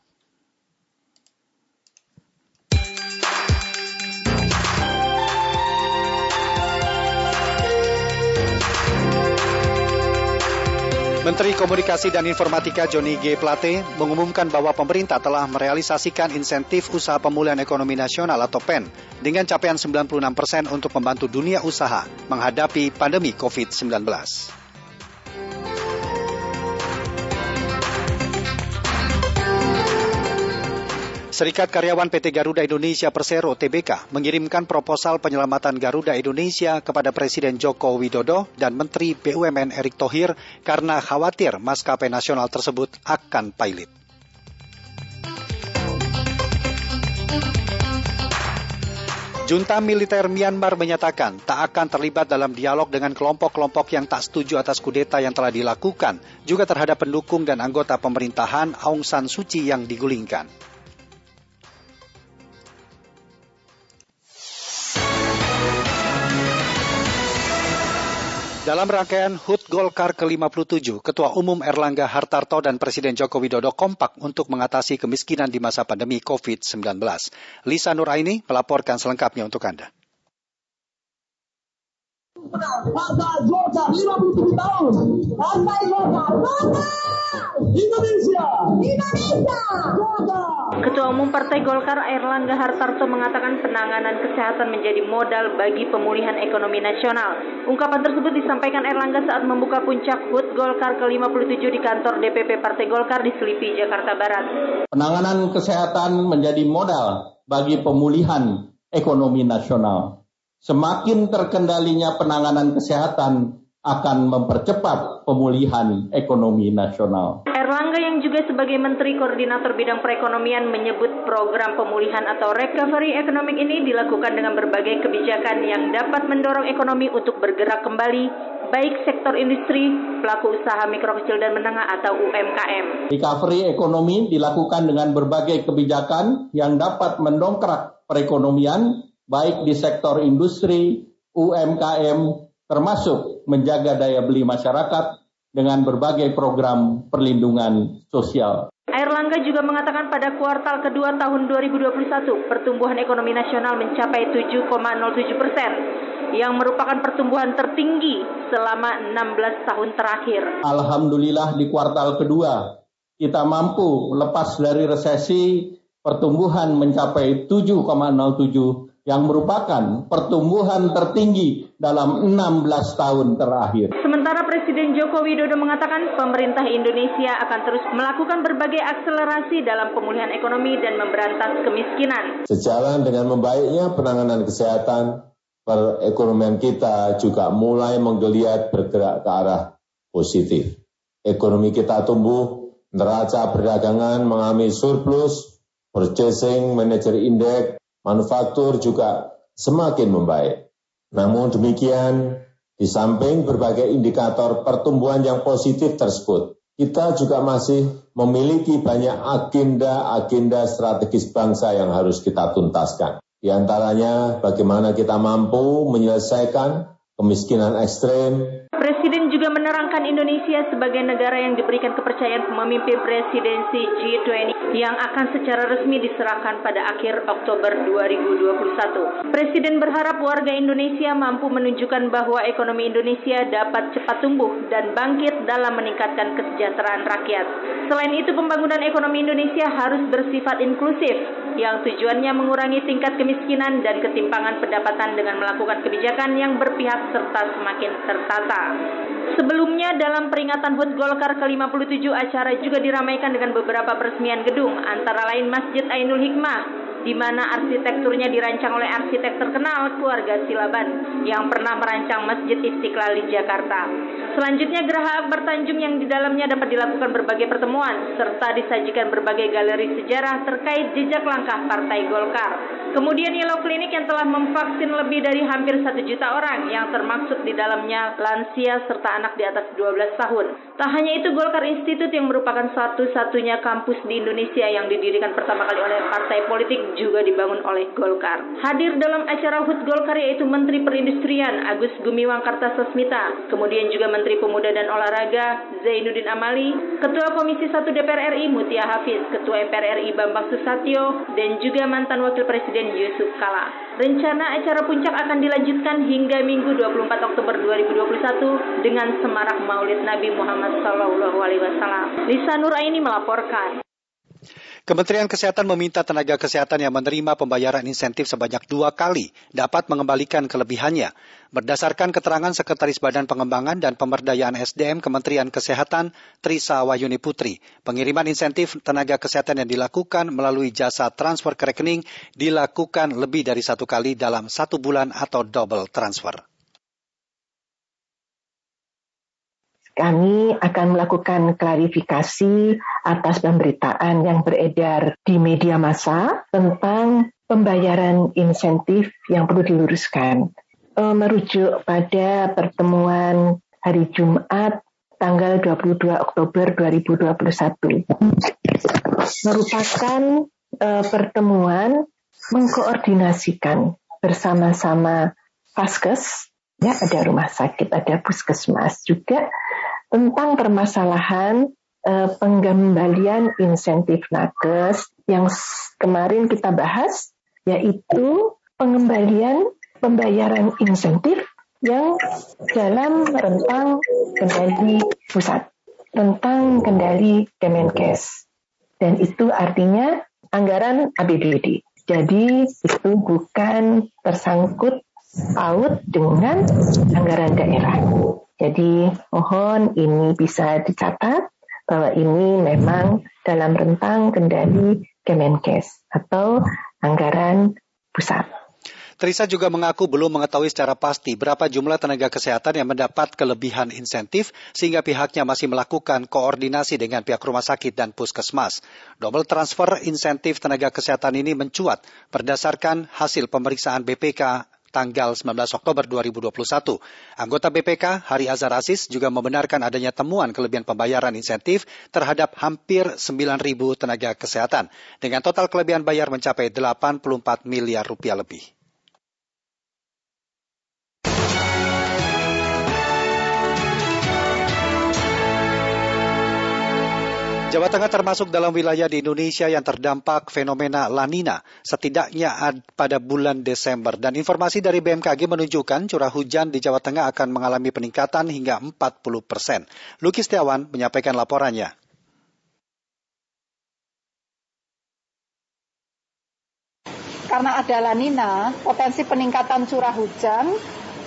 Menteri Komunikasi dan Informatika Johnny G. Plate mengumumkan bahwa pemerintah telah merealisasikan insentif usaha pemulihan ekonomi nasional atau PEN dengan capaian 96 persen untuk membantu dunia usaha menghadapi pandemi COVID-19. Serikat Karyawan PT Garuda Indonesia Persero TBK mengirimkan proposal penyelamatan Garuda Indonesia kepada Presiden Joko Widodo dan Menteri BUMN Erick Thohir karena khawatir maskapai nasional tersebut akan pilot. Junta militer Myanmar menyatakan tak akan terlibat dalam dialog dengan kelompok-kelompok yang tak setuju atas kudeta yang telah dilakukan, juga terhadap pendukung dan anggota pemerintahan Aung San Suu Kyi yang digulingkan. Dalam rangkaian HUT Golkar ke-57, Ketua Umum Erlangga Hartarto dan Presiden Joko Widodo kompak untuk mengatasi kemiskinan di masa pandemi COVID-19. Lisa Nuraini melaporkan selengkapnya untuk Anda. Partai Golkar 57 tahun. Partai Golkar. Indonesia. Indonesia. Golkar. Ketua Umum Partai Golkar Erlangga Hartarto mengatakan penanganan kesehatan menjadi modal bagi pemulihan ekonomi nasional. Ungkapan tersebut disampaikan Erlangga saat membuka puncak HUT Golkar ke-57 di kantor DPP Partai Golkar di Selipi, Jakarta Barat. Penanganan kesehatan menjadi modal bagi pemulihan ekonomi nasional. Semakin terkendalinya penanganan kesehatan akan mempercepat pemulihan ekonomi nasional. Erlangga yang juga sebagai Menteri Koordinator Bidang Perekonomian menyebut program pemulihan atau recovery ekonomi ini dilakukan dengan berbagai kebijakan yang dapat mendorong ekonomi untuk bergerak kembali, baik sektor industri, pelaku usaha mikro kecil dan menengah atau UMKM. Recovery ekonomi dilakukan dengan berbagai kebijakan yang dapat mendongkrak perekonomian, baik di sektor industri, UMKM, termasuk menjaga daya beli masyarakat, dengan berbagai program perlindungan sosial. Air Langga juga mengatakan pada kuartal kedua tahun 2021 pertumbuhan ekonomi nasional mencapai 7,07 persen yang merupakan pertumbuhan tertinggi selama 16 tahun terakhir. Alhamdulillah di kuartal kedua kita mampu lepas dari resesi pertumbuhan mencapai 7,07 yang merupakan pertumbuhan tertinggi dalam 16 tahun terakhir. Sementara Presiden Joko Widodo mengatakan pemerintah Indonesia akan terus melakukan berbagai akselerasi dalam pemulihan ekonomi dan memberantas kemiskinan. Sejalan dengan membaiknya penanganan kesehatan, perekonomian kita juga mulai menggeliat bergerak ke arah positif. Ekonomi kita tumbuh, neraca perdagangan mengalami surplus, purchasing manager index manufaktur juga semakin membaik. Namun demikian, di samping berbagai indikator pertumbuhan yang positif tersebut, kita juga masih memiliki banyak agenda-agenda strategis bangsa yang harus kita tuntaskan. Di antaranya bagaimana kita mampu menyelesaikan kemiskinan ekstrem. Presiden juga menerangkan Indonesia sebagai negara yang diberikan kepercayaan memimpin presidensi G20 yang akan secara resmi diserahkan pada akhir Oktober 2021. Presiden berharap warga Indonesia mampu menunjukkan bahwa ekonomi Indonesia dapat cepat tumbuh dan bangkit dalam meningkatkan kesejahteraan rakyat. Selain itu, pembangunan ekonomi Indonesia harus bersifat inklusif yang tujuannya mengurangi tingkat kemiskinan dan ketimpangan pendapatan dengan melakukan kebijakan yang berpihak serta semakin tertata. Sebelumnya dalam peringatan HUT Golkar ke-57 acara juga diramaikan dengan beberapa peresmian gedung antara lain Masjid Ainul Hikmah di mana arsitekturnya dirancang oleh arsitek terkenal keluarga Silaban yang pernah merancang Masjid Istiqlal di Jakarta. Selanjutnya Geraha Akbar Tanjung yang di dalamnya dapat dilakukan berbagai pertemuan serta disajikan berbagai galeri sejarah terkait jejak langkah Partai Golkar. Kemudian Yellow Clinic yang telah memvaksin lebih dari hampir satu juta orang yang termaksud di dalamnya lansia serta anak di atas 12 tahun. Tak hanya itu Golkar Institute yang merupakan satu-satunya kampus di Indonesia yang didirikan pertama kali oleh partai politik juga dibangun oleh Golkar. Hadir dalam acara HUT Golkar yaitu Menteri Perindustrian Agus Gumiwang Kartasasmita, kemudian juga Menteri Pemuda dan Olahraga Zainuddin Amali, Ketua Komisi 1 DPR RI Mutia Hafiz, Ketua MPR RI Bambang Susatyo, dan juga mantan Wakil Presiden Yusuf Kala. Rencana acara puncak akan dilanjutkan hingga Minggu 24 Oktober 2021 dengan semarak Maulid Nabi Muhammad SAW. Lisa Nuraini melaporkan. Kementerian Kesehatan meminta tenaga kesehatan yang menerima pembayaran insentif sebanyak dua kali dapat mengembalikan kelebihannya. Berdasarkan keterangan Sekretaris Badan Pengembangan dan Pemberdayaan SDM Kementerian Kesehatan Trisa Wayuni Putri, pengiriman insentif tenaga kesehatan yang dilakukan melalui jasa transfer ke rekening dilakukan lebih dari satu kali dalam satu bulan atau double transfer. Kami akan melakukan klarifikasi atas pemberitaan yang beredar di media massa tentang pembayaran insentif yang perlu diluruskan. E, merujuk pada pertemuan hari Jumat tanggal 22 Oktober 2021 merupakan e, pertemuan mengkoordinasikan bersama-sama Faskes, ya ada rumah sakit, ada puskesmas juga tentang permasalahan uh, penggembalian insentif nakes yang kemarin kita bahas, yaitu pengembalian pembayaran insentif yang dalam rentang kendali pusat, rentang kendali Kemenkes. Dan itu artinya anggaran APBD. Jadi itu bukan tersangkut paut dengan anggaran daerah. Jadi mohon ini bisa dicatat bahwa ini memang dalam rentang kendali Kemenkes atau anggaran pusat. Trisa juga mengaku belum mengetahui secara pasti berapa jumlah tenaga kesehatan yang mendapat kelebihan insentif sehingga pihaknya masih melakukan koordinasi dengan pihak rumah sakit dan puskesmas. Double transfer insentif tenaga kesehatan ini mencuat berdasarkan hasil pemeriksaan BPK tanggal 19 Oktober 2021. Anggota BPK Hari Azhar Aziz juga membenarkan adanya temuan kelebihan pembayaran insentif terhadap hampir 9.000 tenaga kesehatan dengan total kelebihan bayar mencapai 84 miliar rupiah lebih. Jawa Tengah termasuk dalam wilayah di Indonesia yang terdampak fenomena La Nina, setidaknya pada bulan Desember. Dan informasi dari BMKG menunjukkan curah hujan di Jawa Tengah akan mengalami peningkatan hingga 40 persen. Luki Setiawan menyampaikan laporannya. Karena ada La Nina, potensi peningkatan curah hujan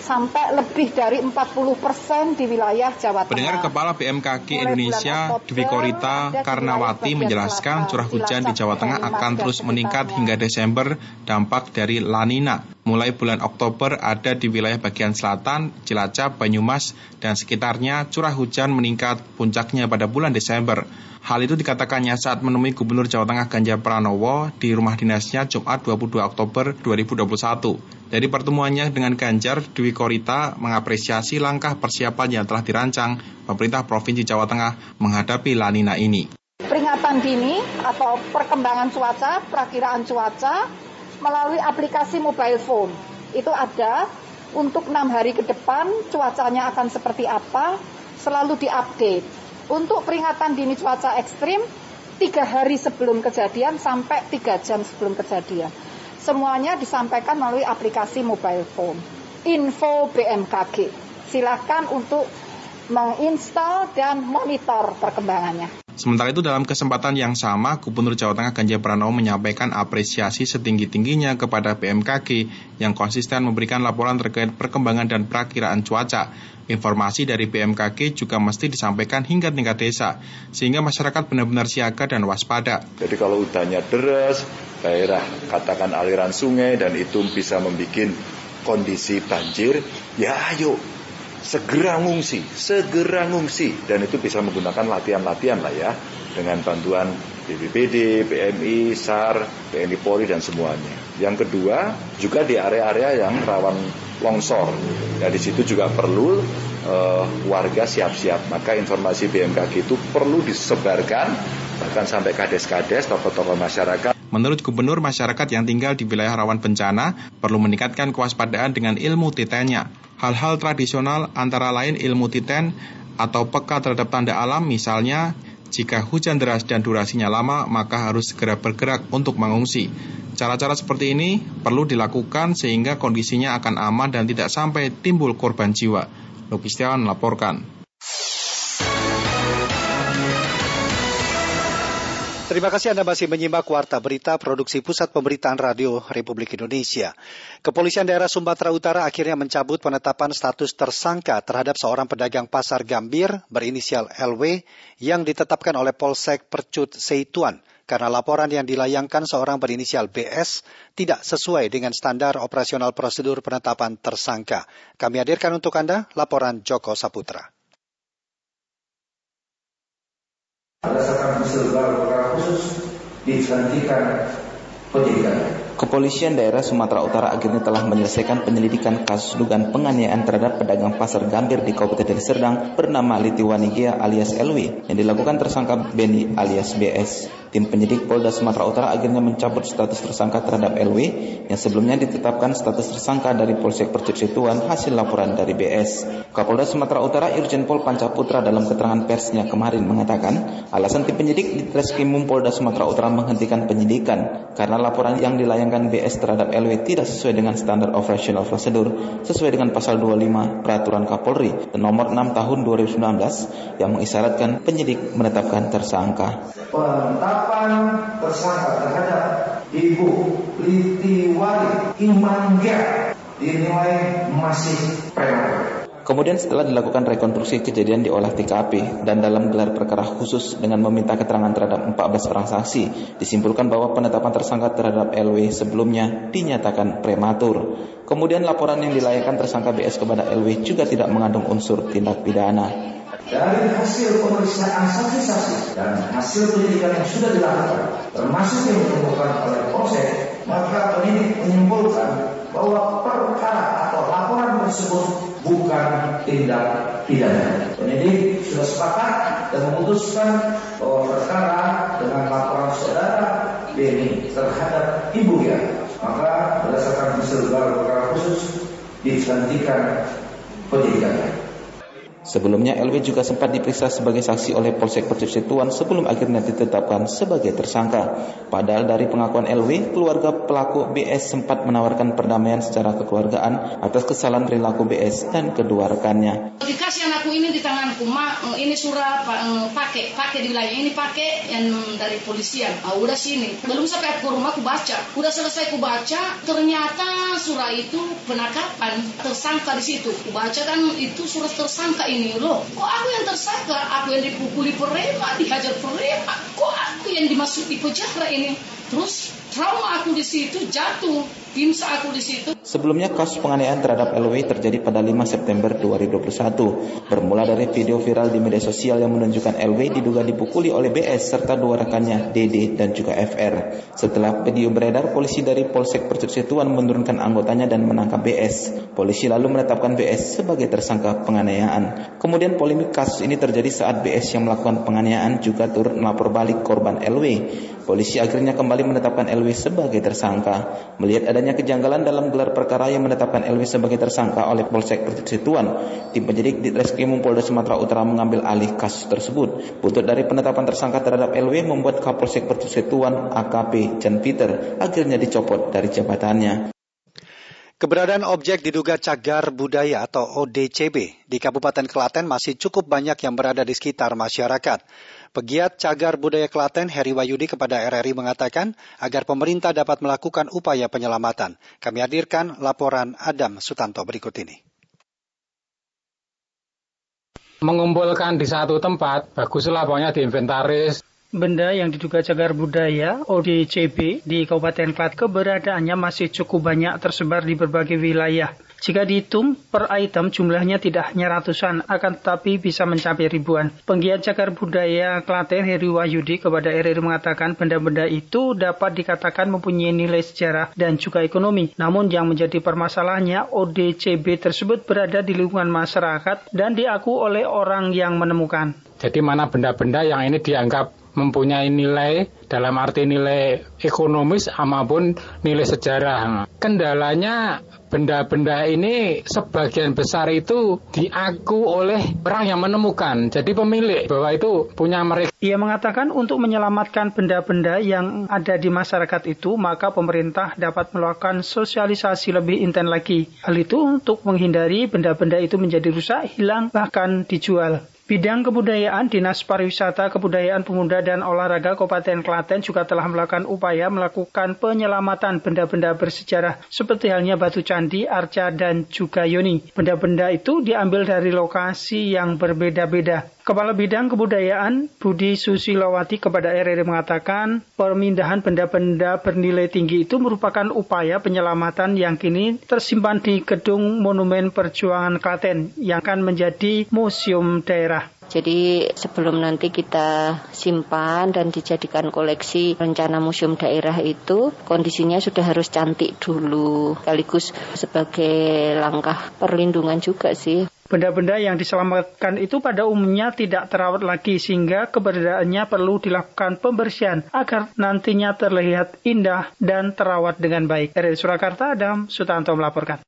sampai lebih dari 40 persen di wilayah Jawa Tengah. Pendengar Kepala BMKG Indonesia Dwi Korita Karnawati menjelaskan curah hujan di Jawa Tengah akan terus meningkat hingga Desember dampak dari La Nina. Mulai bulan Oktober ada di wilayah bagian selatan, Cilacap, Banyumas, dan sekitarnya curah hujan meningkat puncaknya pada bulan Desember. Hal itu dikatakannya saat menemui Gubernur Jawa Tengah Ganjar Pranowo di rumah dinasnya Jumat 22 Oktober 2021. Dari pertemuannya dengan Ganjar, Dwi Korita mengapresiasi langkah persiapan yang telah dirancang pemerintah Provinsi Jawa Tengah menghadapi lanina ini. Peringatan dini atau perkembangan cuaca, perakiraan cuaca melalui aplikasi mobile phone. Itu ada untuk enam hari ke depan cuacanya akan seperti apa, selalu diupdate untuk peringatan dini cuaca ekstrim, tiga hari sebelum kejadian sampai tiga jam sebelum kejadian. Semuanya disampaikan melalui aplikasi mobile phone. Info BMKG. Silakan untuk menginstal dan monitor perkembangannya. Sementara itu dalam kesempatan yang sama, Gubernur Jawa Tengah Ganjar Pranowo menyampaikan apresiasi setinggi-tingginya kepada BMKG yang konsisten memberikan laporan terkait perkembangan dan perakiraan cuaca. Informasi dari BMKG juga mesti disampaikan hingga tingkat desa, sehingga masyarakat benar-benar siaga dan waspada. Jadi kalau hujannya deras, daerah katakan aliran sungai dan itu bisa membuat kondisi banjir, ya ayo segera ngungsi, segera ngungsi dan itu bisa menggunakan latihan-latihan lah ya dengan bantuan BPBD, PMI, SAR, TNI Polri dan semuanya. Yang kedua juga di area-area yang rawan longsor. Ya di situ juga perlu uh, warga siap-siap. Maka informasi BMKG itu perlu disebarkan bahkan sampai kades-kades, tokoh-tokoh masyarakat. Menurut Gubernur, masyarakat yang tinggal di wilayah rawan bencana perlu meningkatkan kewaspadaan dengan ilmu titennya. Hal-hal tradisional antara lain ilmu titen atau peka terhadap tanda alam misalnya jika hujan deras dan durasinya lama, maka harus segera bergerak untuk mengungsi. Cara-cara seperti ini perlu dilakukan sehingga kondisinya akan aman dan tidak sampai timbul korban jiwa. Logistiawan melaporkan. Terima kasih Anda masih menyimak Warta Berita Produksi Pusat Pemberitaan Radio Republik Indonesia. Kepolisian daerah Sumatera Utara akhirnya mencabut penetapan status tersangka terhadap seorang pedagang pasar Gambir berinisial LW yang ditetapkan oleh Polsek Percut Seituan karena laporan yang dilayangkan seorang berinisial BS tidak sesuai dengan standar operasional prosedur penetapan tersangka. Kami hadirkan untuk Anda laporan Joko Saputra. Berdasarkan. Kepolisian daerah Sumatera Utara akhirnya telah menyelesaikan penyelidikan kasus dugaan penganiayaan terhadap pedagang pasar Gambir di Kabupaten Serdang bernama Litiwanigia alias LW yang dilakukan tersangka Beni alias BS. Tim penyidik Polda Sumatera Utara akhirnya mencabut status tersangka terhadap LW yang sebelumnya ditetapkan status tersangka dari Polsek Percipsituan hasil laporan dari BS. Kapolda Sumatera Utara Irjen Pol Pancaputra dalam keterangan persnya kemarin mengatakan alasan tim penyidik di Treskrimum Polda Sumatera Utara menghentikan penyidikan karena laporan yang dilayangkan BS terhadap LW tidak sesuai dengan standar operasional prosedur sesuai dengan pasal 25 Peraturan Kapolri nomor 6 tahun 2019 yang mengisyaratkan penyidik menetapkan tersangka. Penetapan tersangka terhadap Ibu Litiwari Imangga dinilai masih prematur Kemudian setelah dilakukan rekonstruksi kejadian di olah TKP dan dalam gelar perkara khusus dengan meminta keterangan terhadap 14 orang saksi, disimpulkan bahwa penetapan tersangka terhadap LW sebelumnya dinyatakan prematur. Kemudian laporan yang dilayangkan tersangka BS kepada LW juga tidak mengandung unsur tindak pidana. Dari hasil pemeriksaan saksi-saksi dan hasil penyidikan yang sudah dilakukan, termasuk yang ditemukan oleh Polsek, maka penyidik menyimpulkan bahwa perkara atau laporan tersebut bukan tindak pidana. Penyidik sudah sepakat dan memutuskan bahwa perkara dengan laporan saudara Beni terhadap ibu ya, maka berdasarkan hasil perkara khusus dihentikan penyidikannya. Sebelumnya LW juga sempat diperiksa sebagai saksi oleh Polsek Percepsituan sebelum akhirnya ditetapkan sebagai tersangka. Padahal dari pengakuan LW, keluarga pelaku BS sempat menawarkan perdamaian secara kekeluargaan atas kesalahan perilaku BS dan kedua rekannya. Dikasih anakku ini di tanganku, ma, ini surat eh, pakai, pakai di wilayah ini pakai yang dari polisian. Ah, udah sini, belum sampai ke rumah aku baca. Udah selesai aku baca, ternyata surat itu penangkapan tersangka di situ. Aku baca kan itu surat tersangka ini ini loh kok aku yang tersangka aku yang dipukuli preman dihajar preman kok aku yang dimasuk di penjara ini? Terus trauma aku di situ jatuh Timsa aku di situ. Sebelumnya kasus penganiayaan terhadap LW terjadi pada 5 September 2021. Bermula dari video viral di media sosial yang menunjukkan LW diduga dipukuli oleh BS serta dua rekannya DD dan juga FR. Setelah video beredar, polisi dari Polsek Percuksetuan menurunkan anggotanya dan menangkap BS. Polisi lalu menetapkan BS sebagai tersangka penganiayaan. Kemudian polemik kasus ini terjadi saat BS yang melakukan penganiayaan juga turut melapor balik korban LW. Polisi akhirnya kembali menetapkan LW sebagai tersangka. Melihat adanya adanya kejanggalan dalam gelar perkara yang menetapkan Elwi sebagai tersangka oleh Polsek Persituan. Tim penyidik di Reskrimum Polda Sumatera Utara mengambil alih kasus tersebut. Buntut dari penetapan tersangka terhadap LW membuat Kapolsek Persituan AKP Jan Peter akhirnya dicopot dari jabatannya. Keberadaan objek diduga cagar budaya atau ODCB di Kabupaten Klaten masih cukup banyak yang berada di sekitar masyarakat. Pegiat cagar budaya Klaten Heri Wayudi kepada RRI mengatakan agar pemerintah dapat melakukan upaya penyelamatan. Kami hadirkan laporan Adam Sutanto berikut ini. Mengumpulkan di satu tempat, baguslah pokoknya diinventaris, benda yang diduga cagar budaya ODCB di Kabupaten Klaten keberadaannya masih cukup banyak tersebar di berbagai wilayah. Jika dihitung per item jumlahnya tidak hanya ratusan, akan tetapi bisa mencapai ribuan. Penggiat cagar budaya Klaten Heri Wahyudi kepada RRI mengatakan benda-benda itu dapat dikatakan mempunyai nilai sejarah dan juga ekonomi. Namun yang menjadi permasalahannya ODCB tersebut berada di lingkungan masyarakat dan diaku oleh orang yang menemukan. Jadi mana benda-benda yang ini dianggap mempunyai nilai dalam arti nilai ekonomis maupun nilai sejarah. Kendalanya benda-benda ini sebagian besar itu diaku oleh orang yang menemukan. Jadi pemilik bahwa itu punya mereka. Ia mengatakan untuk menyelamatkan benda-benda yang ada di masyarakat itu, maka pemerintah dapat melakukan sosialisasi lebih intens lagi. Hal itu untuk menghindari benda-benda itu menjadi rusak, hilang, bahkan dijual. Bidang kebudayaan Dinas Pariwisata, Kebudayaan Pemuda dan Olahraga Kabupaten Klaten juga telah melakukan upaya melakukan penyelamatan benda-benda bersejarah seperti halnya batu candi, arca, dan juga yoni. Benda-benda itu diambil dari lokasi yang berbeda-beda. Kepala Bidang Kebudayaan Budi Susilowati kepada RRI mengatakan pemindahan benda-benda bernilai tinggi itu merupakan upaya penyelamatan yang kini tersimpan di Gedung Monumen Perjuangan Klaten yang akan menjadi museum daerah. Jadi sebelum nanti kita simpan dan dijadikan koleksi rencana museum daerah itu kondisinya sudah harus cantik dulu sekaligus sebagai langkah perlindungan juga sih. Benda-benda yang diselamatkan itu pada umumnya tidak terawat lagi sehingga keberadaannya perlu dilakukan pembersihan agar nantinya terlihat indah dan terawat dengan baik. Dari Surakarta, Adam Sutanto melaporkan.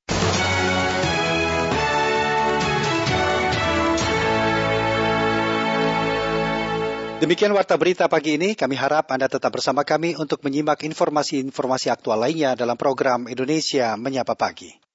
Demikian warta berita pagi ini. Kami harap Anda tetap bersama kami untuk menyimak informasi-informasi aktual lainnya dalam program Indonesia Menyapa Pagi.